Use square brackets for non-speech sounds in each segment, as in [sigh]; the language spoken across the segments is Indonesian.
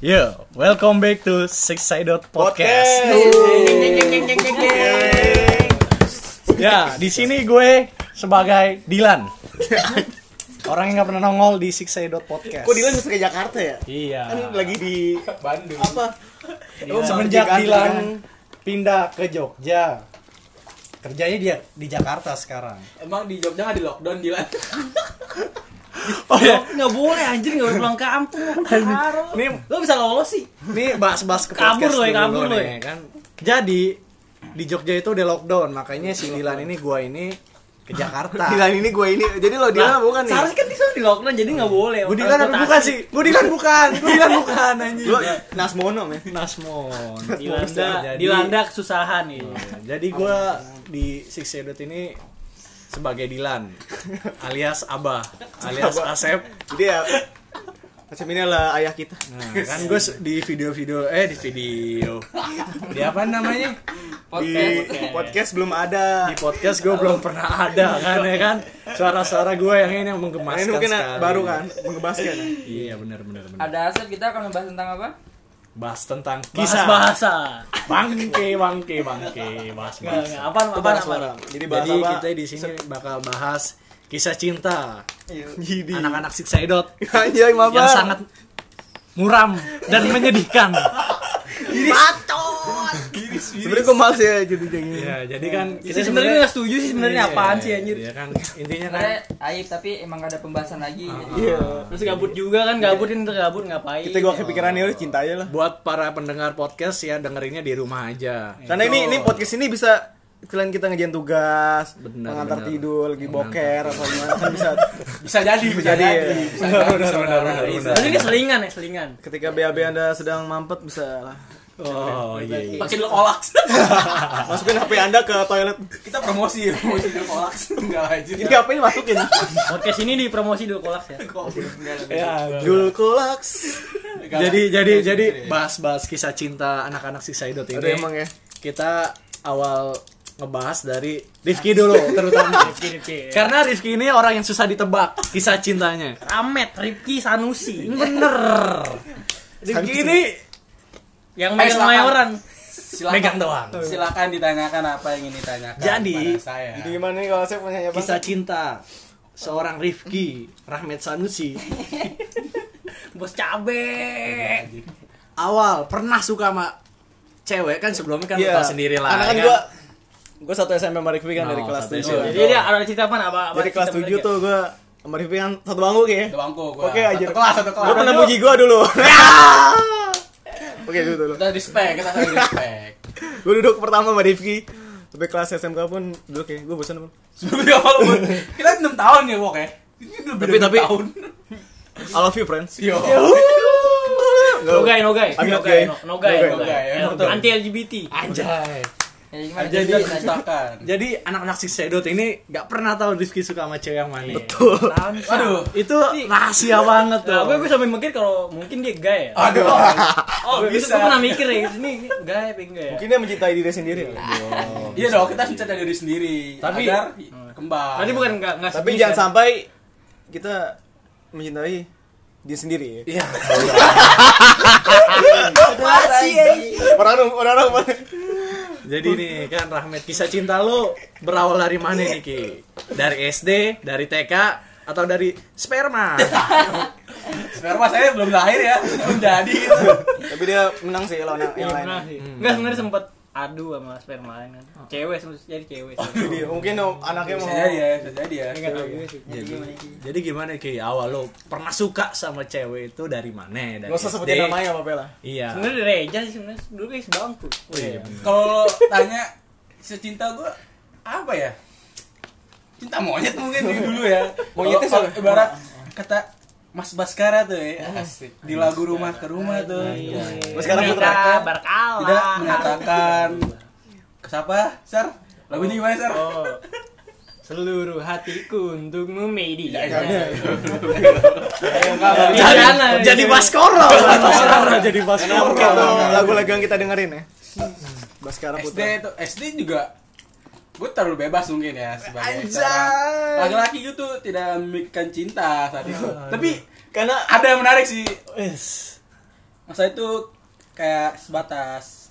Yo, welcome back to Six Sided Podcast. Ya, di sini gue sebagai Dilan. Orang yang nggak pernah nongol di Six Sided Podcast. Kok Dilan bisa ke Jakarta ya? Iya. Kan lagi di Bandung. apa? Oh, semenjak Jakarta, Dilan pindah ke Jogja. Kerjanya dia di Jakarta sekarang. Emang di Jogja nggak di lockdown Dilan? [laughs] Oh ya, nggak boleh anjir nggak boleh pulang kampung [laughs] Harum. Ini lo bisa lolos sih Nih bahas-bahas ke Kabur podcast lo ya, kabur lo nih, ya. kan. Jadi di Jogja itu udah lockdown, makanya si Dilan ini gua ini ke Jakarta. [laughs] Dilan ini gue ini. Jadi lo Dilan bukan nih. seharusnya kan di sana di lockdown jadi nggak boleh Gue Dilan apa bukan sih? Gue Dilan bukan. Gue Dilan bukan anjing. Lo Nasmono men. Nasmon. dilanda dilanda kesusahan nih Jadi gua di Six Edit ini sebagai Dilan [laughs] alias Abah alias Asep. Jadi ya Macam ini adalah ayah kita. Nah, kan gue di video-video eh di video [laughs] di apa namanya Di podcast belum ada. di podcast gue belum pernah ada kan ya kan suara-suara gue yang ini yang Nah, menggemaskan ini mungkin sekali. baru kan mengebaskan. iya benar benar benar Ada Asep kita akan membahas tentang apa? Bahas tentang bahas kisah. bahasa. Bangke bangke bangke. Bahas nggak bahas. nggak. Apa apa apa. Jadi bahas jadi apa? kita di sini bakal bahas kisah cinta. Jadi anak-anak Anjay, yang sangat muram dan menyedihkan Sebenarnya gue males ya jadi kayak gini. ya jadi kan kita sebenarnya nggak setuju sih sebenarnya Iya, apaan sih anjir iya kan intinya kan aib tapi emang gak ada pembahasan lagi. Iya. terus gabut juga kan gabut kan tergabut ngapain Kita gua kepikiran ya udah cinta aja lah. buat para pendengar podcast ya dengerinnya di rumah aja Karena ini ini podcast ini bisa kalian kita ngejain tugas, Benar, mengantar benar. tidur, lagi boker atau gimana kan bisa. [laughs] Bisa jadi, bisa Jadi, jadi. ya. Bisa jadi, bisa jadi. Ini selingan ya selingan Ketika BAB Anda sedang mampet bisa lah. Oh iya iya Pakai dulu kolaks. [laughs] Masukin HP Anda ke toilet. Kita promosi, promosi dulu kolaks. Enggak aja. Ini HP ini masukin. podcast ini dipromosi dulu kolaks ya ya Jul Kolaks. jadi jadi jadi bahas-bahas kisah cinta anak-anak si Saidot Ada ini emang ya. kita awal ngebahas dari Rifki dulu terutama [laughs] Rifki, Rifki. karena Rifki ini orang yang susah ditebak kisah cintanya Ramet Rifki Sanusi bener Rifki ini yang Ayo, megang silakan. mayoran Silakan. megang doang Silakan ditanyakan apa yang ingin ditanyakan Jadi, saya. Jadi gimana nih kalau saya punya apa? kisah cinta seorang Rifki Rahmat Sanusi [laughs] bos cabe awal pernah suka sama cewek kan sebelumnya kan Iya. lu tahu sendiri lah Karena kan ya gua gua satu SMP sama Rifki kan Oh, dari kelas satu 7. SMP. jadi dia ada cerita apa apa, apa Dari kelas cerita 7 menarik tuh gua sama Rifki kan satu bangku kayak. Ada bangku gua. Oke aja. Satu kelas, satu kelas. Gua pernah muji gua dulu. [laughs] [laughs] Oke dulu dulu. Kita respect, kita respect. Gua duduk pertama sama Rifki. Sampai kelas SMK pun duduk kayak gua bosan Bang. Sebelumnya awal pun kita 6 tahun ya, Wok ya. Ini udah Tapi- tapi- tahun. I love you friends. Yo. [laughs] no guy no guy I'm no not guy gay. no, guy No guy, ya, anti LGBT anjay Ya gimana? Jadi- Jadi, Kita dustakan. jadi anak-anak si Sedot ini nggak pernah tahu Rifki suka sama cewek yang mana betul Aduh. itu rahasia banget tuh Nah, gue, gue sampai mikir kalau mungkin dia gay ya. Aduh. Oh, [laughs] Gue bisa. bisa. Gue pernah mikir ya, ini gay apa enggak ya? Mungkin dia mencintai diri sendiri. Iya dong, kita mencintai diri sendiri. Tapi- agar kembang. Tadi bukan enggak enggak Tapi jangan sampai kita mencintai diri sendiri ya. iya Orang orang orang jadi nih kan Rahmat kisah cinta lu berawal dari mana nih Ki dari SD dari TK atau dari sperma [laughs] sperma saya belum lahir ya, belum jadi. gitu. Tapi dia menang sih lawan yang Iya, lain. Enggak sebenarnya sempat adu sama sperma lain kan. Cewek sempat jadi cewek. Jadi mungkin om, anaknya mau jadi ya, bisa jadi ya. Juga sih. jadi, jadi gimana Ki awal lu pernah suka sama cewek itu dari mana dari Gak usah sebutin namanya apa lah. iya Sebenarnya dari Reja sih sebenarnya dulu kayak sebangku. Oh, iya. Kalau lo tanya secinta gue apa ya? Cinta monyet mungkin dulu ya. Monyetnya ibarat kata Mas Baskara tuh ya, asik. Di lagu rumah ke rumah tuh. Baskara Tidak- Putra. berkala. Tidak menyatakan ke siapa, Sar? Lagunya gimana, Sar? Oh. Seluruh hatiku untukmu Medi. Ya, ya, ya. jadi, jadi baskoro jadi baskoro lagu-lagu yang kita dengerin ya. Baskara SD Putra. tuh SD juga gue terlalu bebas mungkin ya sebagai laki-laki gitu tidak memikirkan cinta saat itu. Tapi Karena ada yang menarik sih. Wes. masa itu kayak sebatas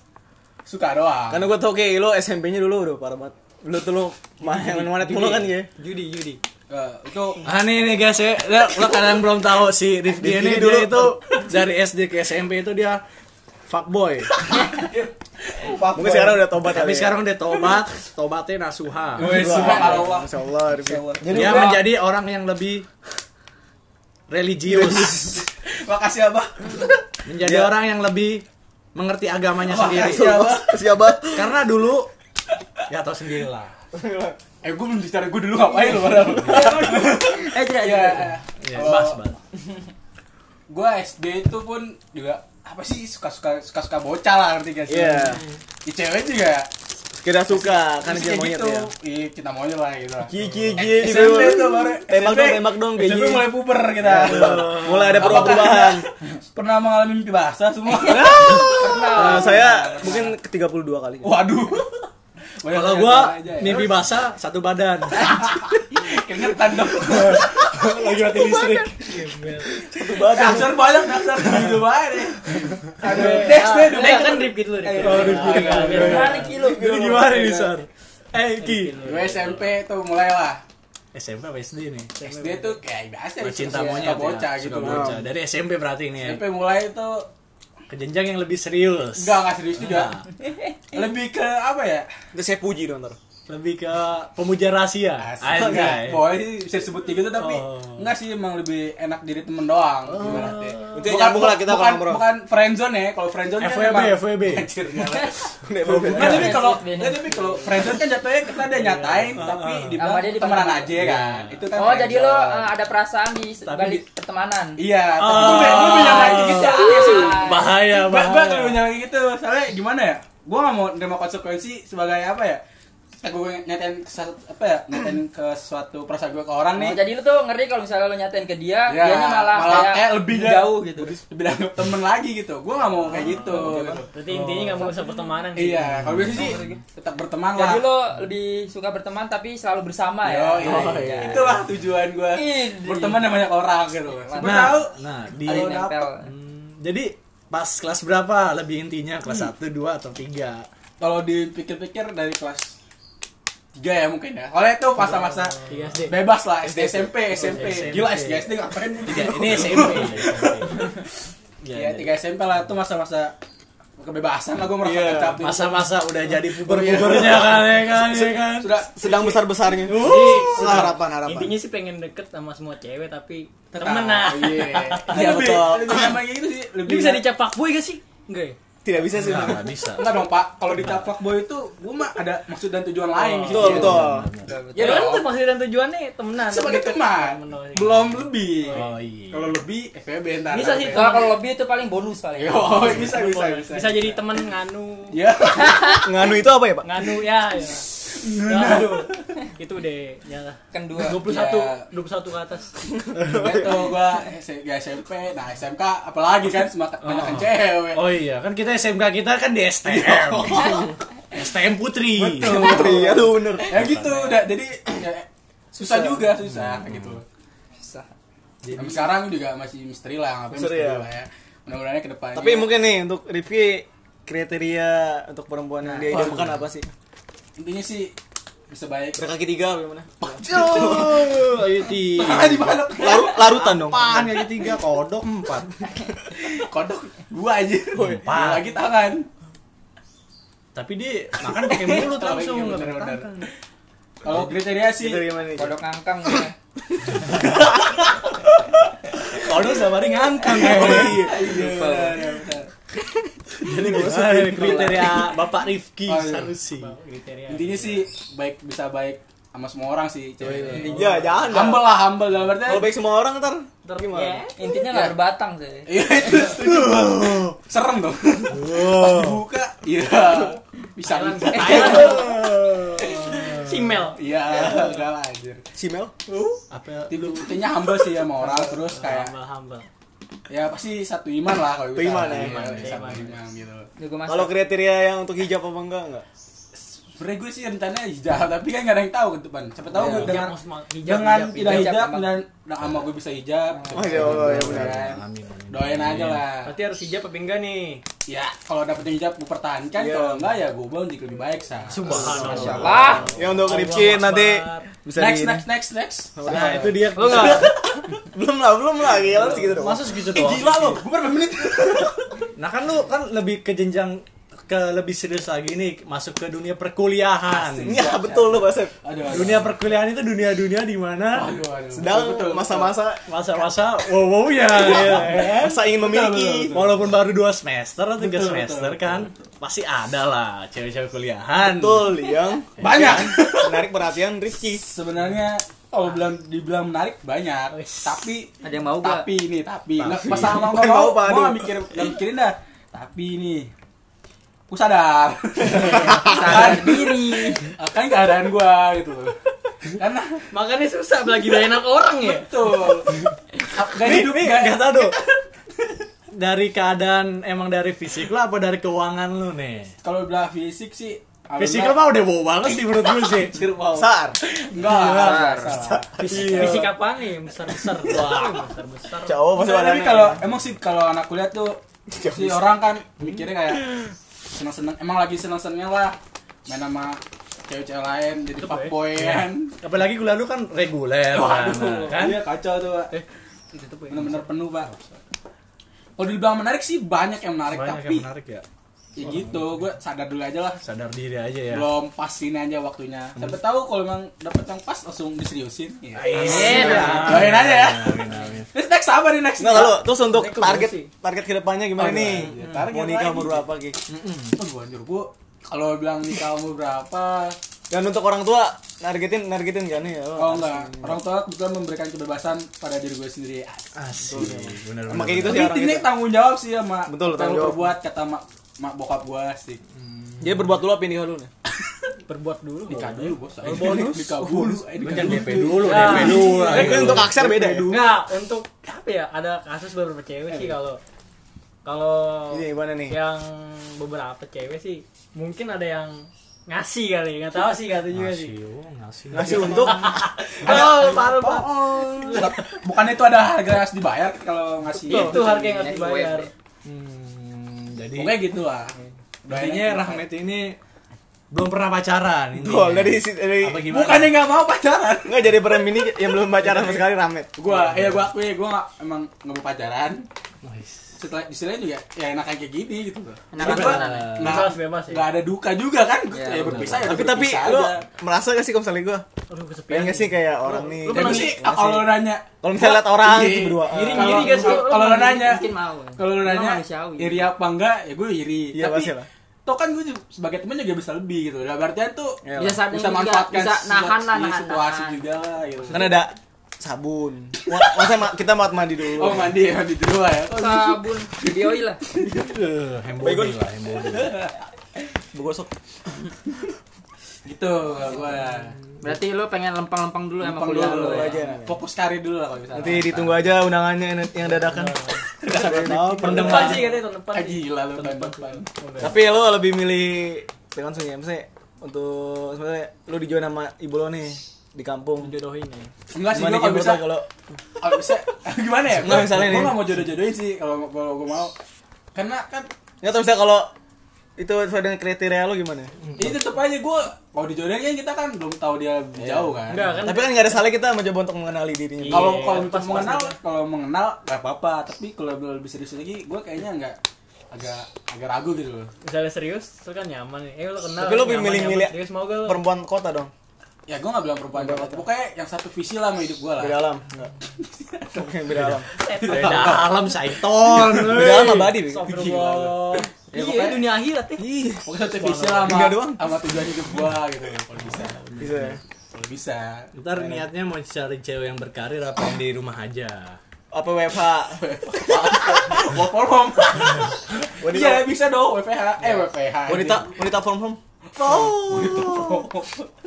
suka doang Karena gue tau kayak lo SMP-nya dulu udah parah banget. Lu tuh lu main main mulu kan ya. Judi, judi. Eh, itu Ah nih nih guys ya, lo, lo kalian belum tahu si Rifki ini dulu. itu dari SD ke SMP itu dia fuckboy. Mungkin sekarang udah tobat Tapi kali ya. sekarang udah tobat, tobatnya nasuha. Wah, subhanallah. Masya Allah, Rifki. Dia gua- menjadi orang yang lebih religius, [laughs] makasih abah menjadi Dia- orang yang lebih mengerti agamanya makasih sendiri. abah Siapa? Karena dulu ya tahu sendiri lah. eh gue belum bicara gue dulu ngapain lo padahal [laughs] Eh tidak, ya. Ya, bas, bas. gue SD itu pun juga apa sih suka suka suka suka bocah lah ngerti gak sih Iya. di cewek juga Sekedar suka kan dia kayak monyet gitu. ya. iya kita monyet lah gitu Cie cie Eh, SMP tuh baru Tembak dong, tembak dong kayak gini. mulai puber kita Mulai ada perubahan. [laughs] Pernah mengalami mimpi basah semua [laughs] Nah, saya mungkin ke 32 kali. waduh Kalau gua ya. mimpi basah satu badan. [laughs] keringetan dong [laughs] Lagi mati listrik. Satu badan. dasar banyak dasar [laughs] gitu banget aduh next deh Nah, next kan Rifki dulu, Rifki. Oh. Agak- biar- Menarik kilo. Jadi gimana nih, Sar? Eh, Ki. gue SMP tuh mulai lah SMP apa SD nih? SD tuh kayak biasa cinta monyet bocah ya, gitu bocah. Dari SMP berarti ini ya. SMP mulai tuh Ke jenjang yang lebih serius. enggak enggak serius juga Nah, lebih ke apa ya Itu saya puji dong ntar. Lebih ke pemuja rahasia. Anjay. Boleh sih bisa disebut kayak gitu tapi Oh. enggak sih emang lebih enak jadi temen doang ibaratnya. Itu nyambung lah kita bukan, kalau ngobrol. bukan friendzone ya, kalau friendzone kan FWB, FWB. [laughs] Anjir. Nah, [laughs] tapi kalau nggak, tapi kalau friendzone kan jatuhnya kita ada nyatain tapi dibilang Sama dia di temenan aja kan. Itu kan Oh, jadi lo eh, ada perasaan di balik pertemanan. Iya, tapi gue gue punya kayak gitu. Ah. Bahaya, Gue gue bahaya. punya kayak gitu. Soalnya gimana ya? Gue gak mau nerima konsekuensi sebagai apa ya? Aku nyatain ke apa ya? Nyatain [clears throat] ke suatu perasaan gue ke orang Oh, nih. jadi lu tuh ngeri kalau misalnya lo nyatain ke dia, Ya, dianya malah, malah kayak kayak lebih jauh gitu. lebih dianggap temen lagi gitu gue gak mau kayak gitu, gitu. Berarti intinya nggak mau usah pertemanan sih. iya kalau biasa sih tetap berteman lah Jadi lo lebih suka berteman tapi selalu bersama ya. Yo. Oh, iya. itulah tujuan gue berteman dengan banyak orang gitu Nah, tahu nah di yang nempel. Hmm, jadi pas kelas berapa lebih intinya kelas 1, 2 atau 3? kalau dipikir-pikir dari kelas tiga ya mungkin ya soalnya itu masa-masa bebas lah SD SMP SMP gila SD SD ngapain Tiga, ini [laughs] SMP. Iya, tiga SMP lah itu masa-masa kebebasan lah gue merasa Iya, tercapek. Masa-masa udah jadi puber-pubernya kan ya [laughs] kan ya kan. sudah Sedang besar-besarnya. Jadi, harapan, harapan. Intinya sih pengen deket sama semua cewek tapi tetap. temen nah. Iya. [laughs] Iya, Lebih- betul. Lebih kayak gitu sih. Lebih Ini bisa dicap fuckboy gak sih? Enggak ya? Tidak bisa sih. Nah, nggak bisa. Enggak dong, Pak. Kalau di fuckboy itu gue mah ada maksud dan tujuan lain di situ. Betul, betul. Ya Iya kan dong. maksud dan tujuannya temenan. Sebagai Deket. teman. Belum lebih. Oh iya. Kalau lebih FWB ntar. Bisa sih, Kalau kalau lebih itu paling bonus paling. Yo, bisa bisa bisa. Bisa jadi temen nganu. Ya. Nganu itu apa ya, Pak? Nganu ya. Ya. Nganu. [laughs] Itu deh ya. Kan dua. 21 Ya. 21 ke atas. Itu [laughs] gua ya SMP, nah SMK apalagi kan semakin banyak kan cewek. Oh iya, kan kita SMK kita kan di STM. STM [laughs] Putri. Betul. Putri, aduh bener. Ya gitu, udah jadi ya, susah juga susah gitu. Susah. Sampai sekarang juga masih misteri lah, ngapain Misteri misteri ya. lah ya. Mudah-mudahan ke depannya. Tapi mungkin nih untuk Rifki kriteria untuk perempuan yang dia idamkan apa sih? Intinya sih bisa baik. Berkaki tiga apa gimana? Oh, ayo ti. [laughs] Ah, di mana? Laru, larutan dong. Apaan kaki tiga kodok empat. [laughs] Kodok dua aja. Empat. Dua lagi tangan. Tapi dia makan pakai mulut langsung iya, nggak pakai tangan. Kalau kriteria sih? Kodok ngangkang ya. [laughs] Kodok sama ngangkang ya. Iya, benar, benar. Jadi gimana kriteria Bapak Rifki Oh, iya. Sanusi? Kriteria. Intinya sih baik bisa baik sama semua orang sih cewek itu. Ya, jangan. dah. Humble lah, humble dalam artian. Kalau baik semua orang ntar Ntar gimana? ya. Intinya nggak berbatang sih. Iya itu. Serem dong. Pas dibuka, iya. Bisa bisa. Thailand. Simel. Iya, enggak lah anjir. Simel? Apa? Itu intinya humble sih sama orang terus kayak Humble humble. Ya pasti satu iman lah kalau Satu iman ya. Iman, satu iman. iman gitu. Kalau kriteria yang untuk hijab apa enggak enggak? Sebenernya gue sih rencananya hijab, tapi kan gak ada yang tahu depan. Siapa tahu Iya. gue dengan dengan tidak hijab, dan dan sama gue bisa hijab. Oh, iya, oh, iya, benar. Kan? Doain aja lah. Berarti harus hijab apa enggak nih? Ya, kalau dapet hijab gue pertahankan, Iya. kalau enggak ya gue bang jadi lebih baik sah. Subhanallah. Ya untuk Rifki nanti bisa Next, next, next, next. Nah, itu dia. Lu enggak [laughs] belum lah, belum lah, gila segitu. Masa segitu Eh, doang? gila lo, gue berapa menit? Nah kan lu kan lebih ke jenjang ke lebih serius lagi nih masuk ke dunia perkuliahan. Iya, betul lu, Basep. Aduh, aduh. Dunia perkuliahan itu dunia-dunia di mana. Sedang masa-masa masa-masa wow wow ya, ya, ya. [laughs] masa ingin memiliki. Walaupun baru dua semester atau tiga semester betul, kan pasti ada lah cewek-cewek kuliahan. Betul, yang [laughs] Banyak. menarik perhatian Rifki. Sebenarnya kalau bilang dibilang menarik banyak, tapi Ada yang mau gak? tapi ini tapi nggak masalah mau nggak mau mau, Pak, mau aduh. nggak mikir nggak mikirin dah tapi ini aku sadar [laughs] Sadar diri. kan keadaan gua gitu loh karena Makanya susah lagi gak enak orang ya. betul gak hidup gak gak tau dong. [laughs] Dari keadaan emang dari fisik lu apa dari keuangan lu nih? kalau bilang fisik sih Fisik lu mah udah wow banget sih menurut gue sih. Sar. enggak Besar. salah. Fisik, Iya. fisik apa nih? Besar-besar. [laughs] Wah, besar-besar. Cowok pasti tapi kalau emang sih kalau anak kuliah tuh si orang kan mikirnya kayak seneng-seneng emang lagi seneng-senengnya lah main sama cewek-cewek lain jadi fuckboy kan Apalagi kuliah lu kan reguler kan. Waduh, kan? iya kacau tuh Pak. Eh, ya. bener-bener penuh pak kalau dibilang menarik sih banyak yang menarik Banyak tapi yang menarik ya. ya gitu gue sadar dulu aja lah Sadar diri aja ya. belum pas ini aja waktunya siapa tahu kalau emang dapet yang pas langsung diseriusin ya. Iya. Doain aja ya. Amin. Next, next apa nih next Enggak kalau terus untuk Ini ke target sih. target ke depannya gimana Oh, nih? iya. Target Mau nikah umur berapa Ki? oh, gua anjir gua kalau bilang nikah umur berapa Dan untuk orang tua nargetin nargetin gak nih ya? oh enggak orang tua kebetulan memberikan kebebasan pada diri gue sendiri Asik. Bener Emang kayak gitu sih orang ini tanggung jawab sih sama Betul, apa yang tanggung lu jawab. perbuat kata mak mak bokap gue sih Dia berbuat dulu apa nikah dulu nih? [laughs] Berbuat dulu. nikah dulu bos Oh, bonus. nikah dulu jangan dulu. DP dulu, Ya. DP dulu. Tapi [laughs] ayo. kan untuk akser beda ya? Enggak, untuk apa ya? Ada kasus beberapa cewek sih kalau kalau Ini gimana nih? yang beberapa cewek sih mungkin ada yang ngasih kali nggak tahu sih kata juga sih Ngasih, oh, ngasih. Ngasih untuk [laughs] oh parah pak bukan itu ada harga yang harus dibayar kalau ngasih itu harga yang harus Yang dibayar. Hmm, jadi pokoknya gitu lah intinya Rahmat ini belum pernah pacaran. Tuh, dari si- dari gimana? bukannya nggak mau pacaran Enggak jadi perem ini yang belum pacaran sama sekali Ramet. gua ya gua akui gua nggak emang nggak mau pacaran Nice. setelah istilahnya juga ya enakan kayak gini gitu loh Enakan Gua nggak bebas bebas ya nggak ada duka juga kan Gua Ya, ya, berpisah ya Tapi tapi lu aja. merasa gak sih kalau misalnya gue? aduh kesepian Pengen gak sih kayak orang nih? lu Ya, pernah gua sih kalau lu nanya Kalau misalnya lihat orang Iya. gitu berdua. Iri- Kalau- iri gak sih? kalau- kalau lu nanya Mungkin mau. kalau lu Emang nanya iri apa enggak ya gue iri Iya, tapi. Toh kan gue juga- sebagai temen juga bisa lebih gitu dalam artian tuh Iya Bisa lah. bisa manfaatkan bisa nahan lah, si- nahan, situasi nahan. juga lah gitu Kan ada sabun. Wah, Masa ma- kita mau mandi dulu. oh mandi mandi dulu ya Oh, Sabun, videoin lah. Eh, hembody lah, hembody. Begosok. Gitu gue Berarti lu pengen lempang-lempang dulu sama Lempang kuliah dulu lu ya. ya. aja. fokus karir dulu lah kalau misalnya Nanti ditunggu aja undangannya yang- dadakan. Tahu tahun pendem depan aja. sih katanya tahun depan Ah, gila lu Tahun depan. Tapi lo lebih milih langsung ya, misalnya untuk sebenarnya lu dijoin sama ibu lo nih di kampung. jodohin ya enggak sih gue kalau bisa lo kalau kalau bisa [laughs] gimana ya Enggak, misalnya gue nih. nggak mau jodoh-jodohin sih kalau kalau gue mau karena kan nggak tahu misalnya kalau itu sesuai dengan kriteria lo gimana? ini tetep aja gue kalau dijodohin kan kita kan belum tahu dia lebih jauh kan enggak kan Tapi kan nggak ada salah kita mencoba untuk mengenali dirinya. Iya. kalau kalau pas- untuk mengenal kalau mengenal nggak apa-apa tapi kalau lebih serius lagi gue kayaknya nggak agak agak ragu gitu loh misalnya serius itu kan nyaman nih eh lu kenal Tapi lu nyaman, milih-milih serius mau gak Perempuan kota dong. ya gue nggak bilang perempuan pokoknya yang satu visi lah sama hidup gue lah Beda alam. Enggak. [laughs] Oke, beda alam. Beda alam Saiton. Beda alam abadi. Bi. Ya, iya pokoknya- dunia akhirat ya Ih, pokoknya satu visi lah sama doang. sama tujuan hidup gue gitu kalau bisa bisa ya. kalau bisa Ntar niatnya mau cari cewek yang berkarir apa yang di rumah aja? Apa WFH? [laughs] work from home iya bisa dong WPH eh WPH Wanita wanita from home. Oh.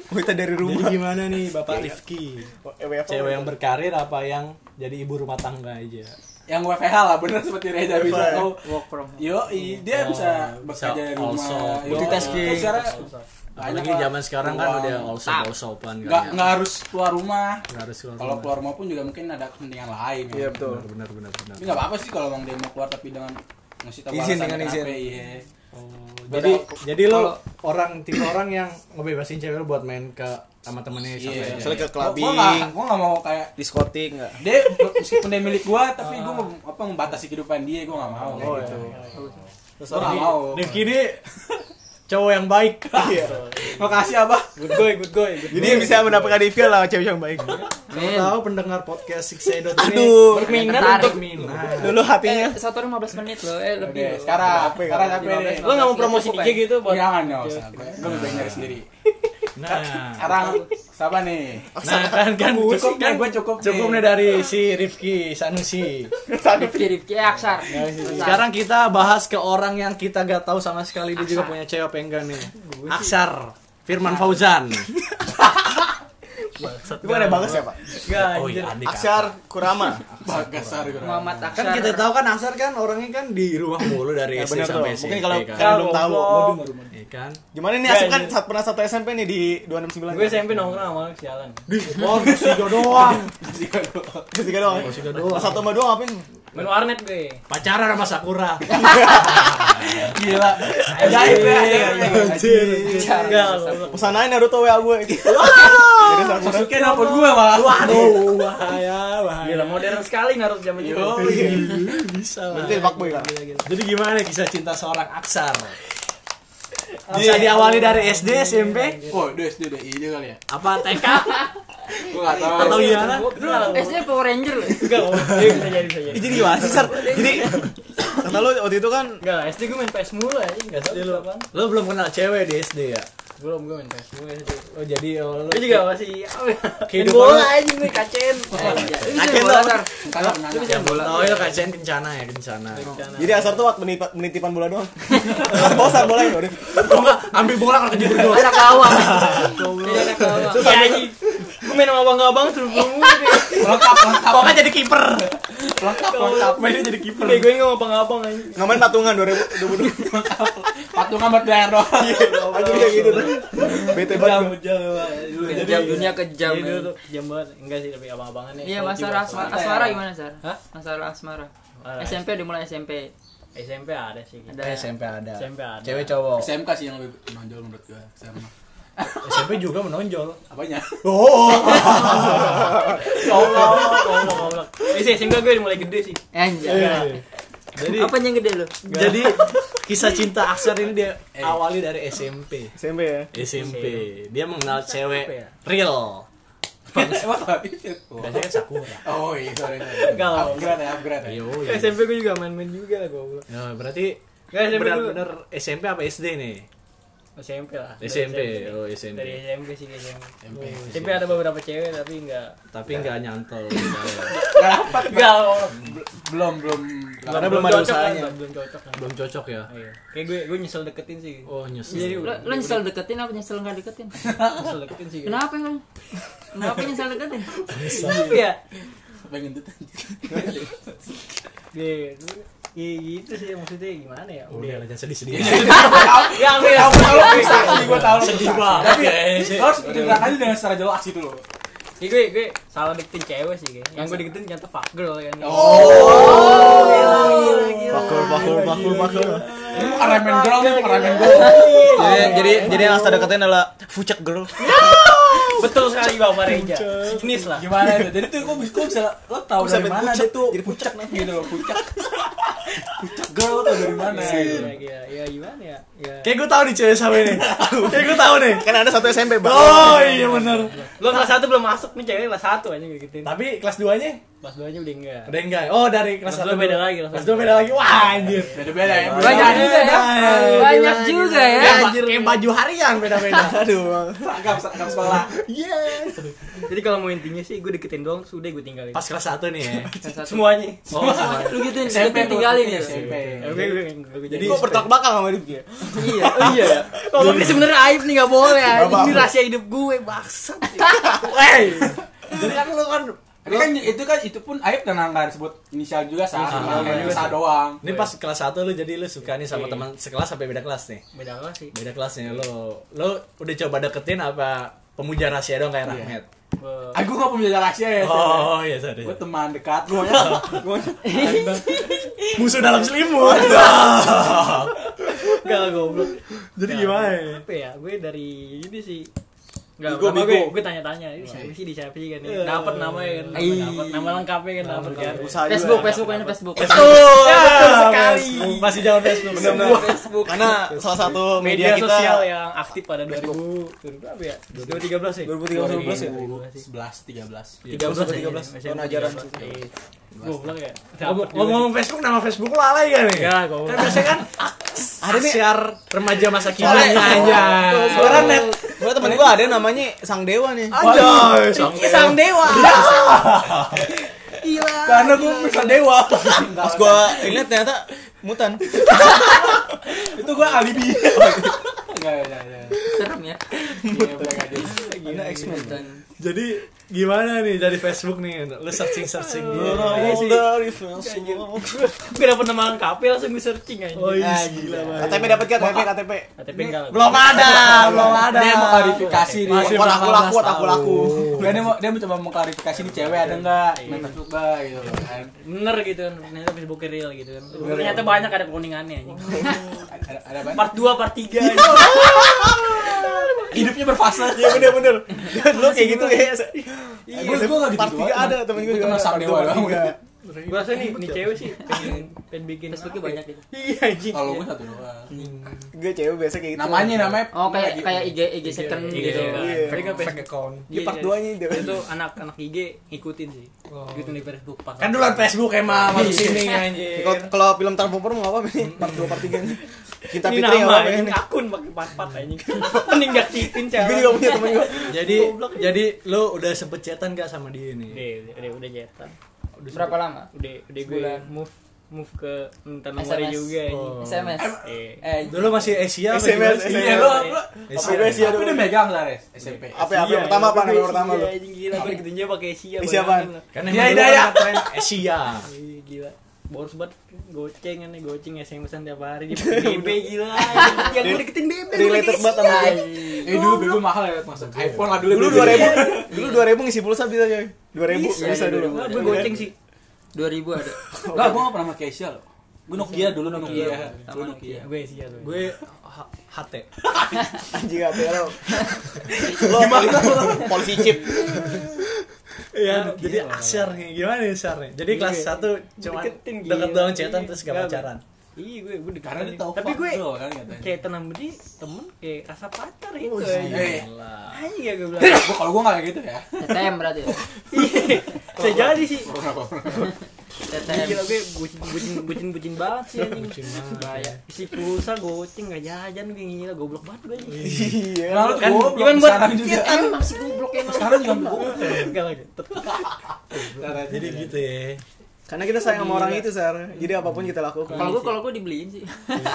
Wanita dari Jadi rumah. gimana nih Bapak Rifki? WFH. Cewek yang berkarir apa yang jadi ibu rumah tangga aja? Yang WFH lah bener seperti Reza bisa tahu Work from home. yo dia Oh, bisa bisa bekerja dari rumah also Yo, multitasking. sekarang Apalagi banyak lah zaman sekarang kan udah also Tak. also open kan. nggak ya. nggak harus keluar rumah Nggak harus keluar kalau rumah. keluar rumah pun juga mungkin ada kepentingan lain ya. Iya betul. Benar benar benar. tapi nggak apa-apa sih kalau emang dia mau keluar tapi dengan ngasih tahu Izin, alasan dengan izin. iya. Jadi jadi lo orang tipe orang yang ngebebasin cewek lo buat main ke sama temennya Iya. sampai Misalnya ke clubbing. gua nggak gua nggak mau kayak diskotik nggak? dia meskipun dia milik gua tapi gua mau- apa membatasi kehidupan dia gua nggak mau. Kayak Oh, gitu. Iya. terus gua nggak orang mau. Rifki ini cowok yang baik. [laughs] iya. Makasih abah. Good boy, good boy. Good jadi yang bisa mendapatkan review lah cewek yang baik. Kamu tahu pendengar podcast Six Edot ini aduh Berminat untuk minat. dulu hatinya. Eh, satu orang 15 menit loh. Eh, lebih. Oke, sekarang sekarang capek nih Lo nggak mau promosi IG gitu buat jangan nggak usah gua lebih nyari sendiri Nah, sekarang siapa nih nah kan kan cukup kan nih gue cukup cukup nih dari si Rifki Sanusi. Rifki Rifki eh, Aksar. Sekarang kita bahas ke orang yang kita gak tahu sama sekali dia juga punya cewek apa enggak nih. Aksar Firman Fauzan. [laughs] itu ada bagus ya pak Enggak, Oh iya, Aksar Kurama bagasar gitu Muhammad Kan Aksar. kita tahu kan Aksar kan orangnya kan di rumah mulu dari [laughs] Ya, SD bener sampai. SMP Mungkin kalau kan. kalian belum tahu Iya kan? gimana nih Asep kan saat pernah satu SMP nih di 269 Gue SMP nongkrong sama sialan. Oh, Siga doang. Ketiga doang Siga doang. satu sama dua ngapain Main warnet gue. Pacaran sama Sakura. [laughs] gila ajaib ya Anjir. Pesan aja Naruto WA gue [laughs] masukin apa gue malah Waduh, bahaya, bahaya. Gila modern sekali naruh zaman itu. Yo, Bisa. berarti fuckboy kan Jadi gimana kisah cinta seorang Aksar? Bisa diawali dari SD, SMP, oh udah SD udah iya kali ya apa TK gue nggak tahu atau gimana? SD Power Ranger loh. Enggak. [laughs] Iya, bisa jadi, bisa jadi. Jadi gimana sih Sar [laughs] jadi kata lu waktu itu kan Enggak, SD gue main PS mulu aja, enggak apaan. lu belum kenal cewek di SD ya? Belum gue main PS SD. Oh jadi oh, lu Gue juga masih ya? Main bola aja gue kacen. Itu Aceh bola lo. Sar. Salah nanya. Itu bisa bola. Oh itu kajian kencana ya kencana. jadi Asar tuh waktu menitipan bola doang bawa Sar bolanya udah Oh enggak, ambil bola kalau kejebur gol. Ada kawang. Tidak ada kawang. Iya anjing. Gue main sama abang-abang terus gue lengkap lengkap Kok kan jadi kiper? lengkap lengkap Mainnya jadi kiper. Gue nggak sama abang-abang anjing. ngamen patungan 2022 patungan buat bayar doang aja kayak gitu tuh [laughs] bete banget gua. Kejam dunia kejam. Jadi dulu tuh jam banget. Enggak sih tapi abang-abangan nih. Iya masalah asmara, asmara ya. gimana Sar? Hah? Masalah asmara. SMP dimulai SMP. SMP ada sih. gitu. Ada. SMP ada. SMP ada. Cewek cowok. SMK sih yang lebih menonjol menurut gue sama SMP [laughs] juga menonjol. apanya Oh. [laughs] Goblok, goblok, goblok. Eh sih SMP gue mulai gede sih. Anjay. Jadi Apanya yang gede lo? jadi kisah cinta Aksar ini dia awali dari SMP. SMP ya SMP. Dia mengenal Apa cewek ya? real. emang apa Biasanya kan Sakura. oh iya sorry Enggak, upgrade ya upgrade ya Yo, SMP gue juga main-main juga lah goblok. Nah, berarti Enggak SMP dulu. benar-benar SMP apa SD nih? SMP lah. Dari SMP. Oh, SMP. Dari SMP sih ke SMP. SMP SMP ada beberapa cewek tapi enggak Tapi nggak nyantol. [laughs] nggak dapat enggak belum belum Karena belum ada cocok usahanya. kan, belum cocok kan. Belum cocok ya. Iya. Kayak gue gue nyesel deketin sih. Oh, nyesel. Jadi Lo, lo nyesel deketin apa nyesel nggak deketin? [laughs] nyesel deketin sih. Kenapa emang? Kenapa nyesel deketin? Kenapa ya? Pengen tuh Iya gitu sih maksudnya gimana ya? Udah, Udah. jangan sedih-sedih. [laughs] Ya ambil tahu lo bisa sih gue tahu lo Sedih banget. tapi kayaknya harus aja dengan secara jelas gitu loh Iya gue gue salah deketin cewek sih kayak. Yang gue deketin ternyata fuck girl kan. oh gila gila gila. Bakul, bakul, bakul, bakul. ini bukan ramen girl nih bukan ramen girl Jadi, jadi, jadi yang Asta deketin adalah fucek girl. Betul sekali Bapak Reja. Jenis lah. gimana itu jadi tuh kok bisa kok bisa lo tahu Bisa dari mana pucak dia tuh jadi pucak pucak gitu loh pucak pucak girl tuh dari mana gitu Gila gila. Ya gimana ya? Ya. Kayak gue tahu nih cewek sama ini. Kayak gue tahu nih. Kan ada satu SMP, Bang. Oh iya benar. Lo kelas satu belum masuk nih cewek kelas satu aja deketin. Tapi kelas 2-nya Kelas dua nya udah enggak. udah enggak. Oh, dari kelas Kelas 1 dua beda lagi, kelas Kelas dua 2 beda lagi. Wah, anjir. beda beda ya Banyak juga ya. Banyak juga ya. Kayak ba- kayak baju harian beda-beda. [laughs] Aduh, seragam seragam sekolah Yes. Jadi kalau mau intinya sih gue deketin doang sudah gue tinggalin. Pas kelas 1 nih ya. [laughs] [laughs] Semuanya. Oh, sama. Lu gituin, SMP tinggalin ya. SMP Ya, gue gue gue Jadi kok bertolak belakang sama Rifki ya? Iya, oh iya ya. Kalau ini sebenarnya aib nih nggak boleh. Ini rahasia hidup gue bangsat. Wey. Jadi kan lu kan Ini kan itu kan itu pun Aib tenang kan sebut inisial juga cuma juga kayak sih. sah doang. Ini pas kelas 1 lu jadi lu suka nih sama Iya. teman sekelas sampai beda kelas nih. beda kelas sih Beda kelasnya lo. Lo udah coba deketin apa pemuja rahasia dong kayak Rahmat? Aku nggak punya rahasia ya. Oh, iya sorry. Gue teman dekat. [laughs] Musuh dalam selimut. Enggak [laughs] goblok. Jadi Nggak, gimana? ya? Apa ya? Gue dari ini sih. Enggak, Bigo, bigo. gue, gue tanya-tanya, ini siapa sih di siapa sih kan? Iya. Dapat namanya kan, Ih. dapat nama lengkapnya kan, dapat kan. Usaha juga. Facebook, Facebook ini Facebook. Betul, Ya, betul sekali. Facebook. Masih jauh Facebook. Benar-benar. Facebook. Karena salah satu Media, media, kita sosial yang aktif pada 2000 berapa ya? 2013 ya? 2013 ya? 11 13. 13 13, tahun ajaran. Goblok ya. Ngomong- Ngomong Facebook, nama Facebook lo alay gak nih? Enggak, goblok. Kan biasanya kan ada nih siar remaja masa kini aja. Sekarang net, gua temen gua ada namanya Sang Dewa nih. Aja, Sang Dewa. Karena gue bisa dewa. Pas gua lihat ternyata mutan. [laughs] itu gue alibi. Enggak, enggak, enggak. Serem ya. Iya, baik aja. Ada X-Men. Jadi gimana nih dari Facebook nih? Lu searching searching gitu. Iya sih. dari Facebook. Gue dapet nama lengkapnya langsung gue searching aja. Oh iya, gila banget. KTP dapat KTP KTP. KTP enggak. Belum ada, belum ada. Dia mau klarifikasi nih. Masih Aku laku laku aku laku. Dia dia mau dia mau coba mengklarifikasi nih cewek ada enggak main Facebook gitu kan. Bener gitu kan, ternyata Facebooknya real gitu kan. Ternyata banyak ada kuningannya anjing. [laughs] Ada ada? Part 2, part 3 [laughs] Hidupnya berfase. Iya bener bener. Lu kayak gitu ya. Iya, gue gue enggak gitu. Part tiga ada, temen gue juga part dewa doang. Gue rasa nih, nih cewek sih pengen, [laughs] pengen bikin Facebooknya banyak gitu. Iya anjing. Kalau gue satu doang. Gue cewek biasa kayak gitu. Namanya namanya Oh kayak kayak IG IG second Iya, gitu. Iya. Fake kan Fake Facebook. account. Dia part 2 nya dia. Itu anak-anak IG ngikutin sih. Ngikutin di Facebook pas. Kan duluan Facebook emang masuk sini anjir. Kalau kalau film Transformer mau apa nih? Part 2 part 3 nih. Cinta ini Fitri nama nih? akun pakai part-part anjing. [laughs] Mending gak titin Gue cewek. juga punya temen gue. Jadi jadi lu udah sempet chatan gak sama dia nih? Udah, udah, udah jetan. Berapa lama? Udah, udah gue move move ke minta nomornya SMS. juga anjing. Oh. SMS. Eh, Eh, Dulu masih Asia SMS? SMS. Iya, lo lo Asia. Apa Asia Tapi dulu? udah megang lah, Res, SMP. Apa ya? Apa yang pertama apa? Nama pertama lu? Iya, anjing gila, gue dia pakai Asia. Asia apaan? Kan Iya, emang iya, dulu iya. kan tren Asia. Ih, gila boros banget goceng nih goceng SMS-an tiap hari [laughs] [laughs] di BB gila yang gue deketin gua Related banget sama gue. Eh dulu BB mahal ya masuk iPhone lah dulu. Dulu BB. 2000 dulu 2000 ngisi pulsa bisa coy. 2000 Bisa, bisa dulu. Gue goceng sih 2000 ada. Enggak, gue gak pernah pakai Asia loh. Gue Nokia dulu Nokia. Gue Nokia. Nokia. gue Asia tuh Gue H- HT. [laughs] Anjing ya lo? Gimana? Polisi chip. Iya, jadi asyar nih. Gimana nih asyar nih? Jadi kelas 1 cuma Deketin, deket gila. doang chatan Iya. terus gak Nggak, pacaran. iya gue gue tahu tapi gue fuck kan kayak tenang bedi temen kayak rasa pacar itu iya. aja Eh, aja ya gue bilang Gua kalau gue gak kayak gitu ya. TTM berarti ya. iya bisa jadi sih TTM. gila gue bucin bucin bucin bucin banget sih anjing Bucin banget, bahaya isi pulsa goceng gak jajan gue gila goblok banget gue Iya. Nah, lu kan goblok cuman buat sekarang juga. emang masih goblok emang Sekarang juga goblok. enggak lagi [laughs] Jadi gitu ya. Karena kita sayang sama orang itu, Sar. Jadi apa pun kita lakukan. Kalau gue kalau gue dibeliin sih.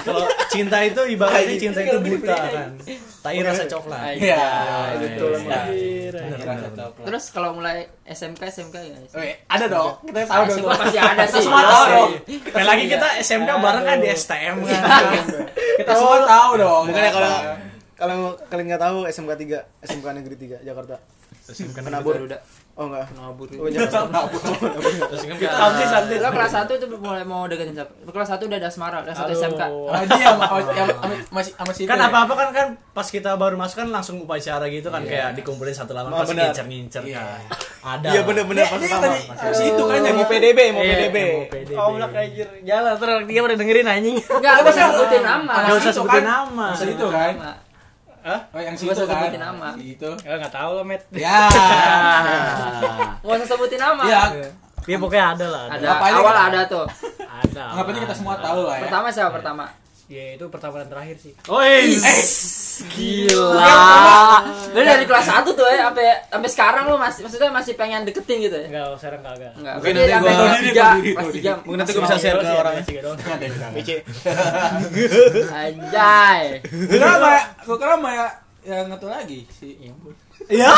Kalau cinta itu ibaratnya cinta itu buta kan. Tai rasa coklat. Iya, itu betul. Bener, bener. bener. Terus kalau mulai SMK SMK ya. Oke, ada dong. Kita tahu dong. SMK pasti ada sih. semua tahu dong. Kayak lagi kita SMK bareng kan di STM kan. Kita semua tahu dong. Bukannya kalau kalau kalian nggak tahu SMK 3, SMK Negeri 3 Jakarta. SMK Penabur. udah. Oh enggak. Nabur. Oh, Jakarta. [laughs] Terus kan kita santai santai Lo kelas 1 itu mulai mau deketin siapa? Kelas 1 udah ada asmara, kelas 1 SMK. Oh, dia sama sama- sama- masih sama situ. kan apa-apa kan kan pas kita baru masuk kan langsung upacara gitu kan Iya. kayak dikumpulin satu lawan Oh, pas ngincer-ngincer Iya. kan. Ada. Iya bener-bener Dia- pas tadi si itu kan yang mau PDB, mau Iya, PDB. mau PDB. Goblok anjir. Jalan terus dia pada dengerin anjing. Enggak, enggak usah sebutin nama. Nggak usah sebutin kan. nama. Yang situ kan. Nama. Oh, yang situ kan. sebutin nama. Si Itu. Ya enggak tahu lah, Met. Ya. [laughs] Nggak usah sebutin nama. Iya. Dia pokoknya ada lah. Ada awal ada tuh. Ada. Anggap aja kita semua tahu lah ya. Pertama siapa pertama? Ya itu pertama dan terakhir sih. Oh, eh. Gila. Lu dari kelas 1 tuh ya sampai sampai sekarang lu masih maksudnya masih pengen deketin gitu ya? Enggak, sekarang kagak. Enggak. Mungkin nanti gua- kelas Tahu diri, 3, tahu diri, kelas tahu 3. Mungkin nanti gue bisa share ke orang. Yang bilang. PC. Anjay. Gue kira sama ya, kira ya ya nggak tahu lagi si Iya.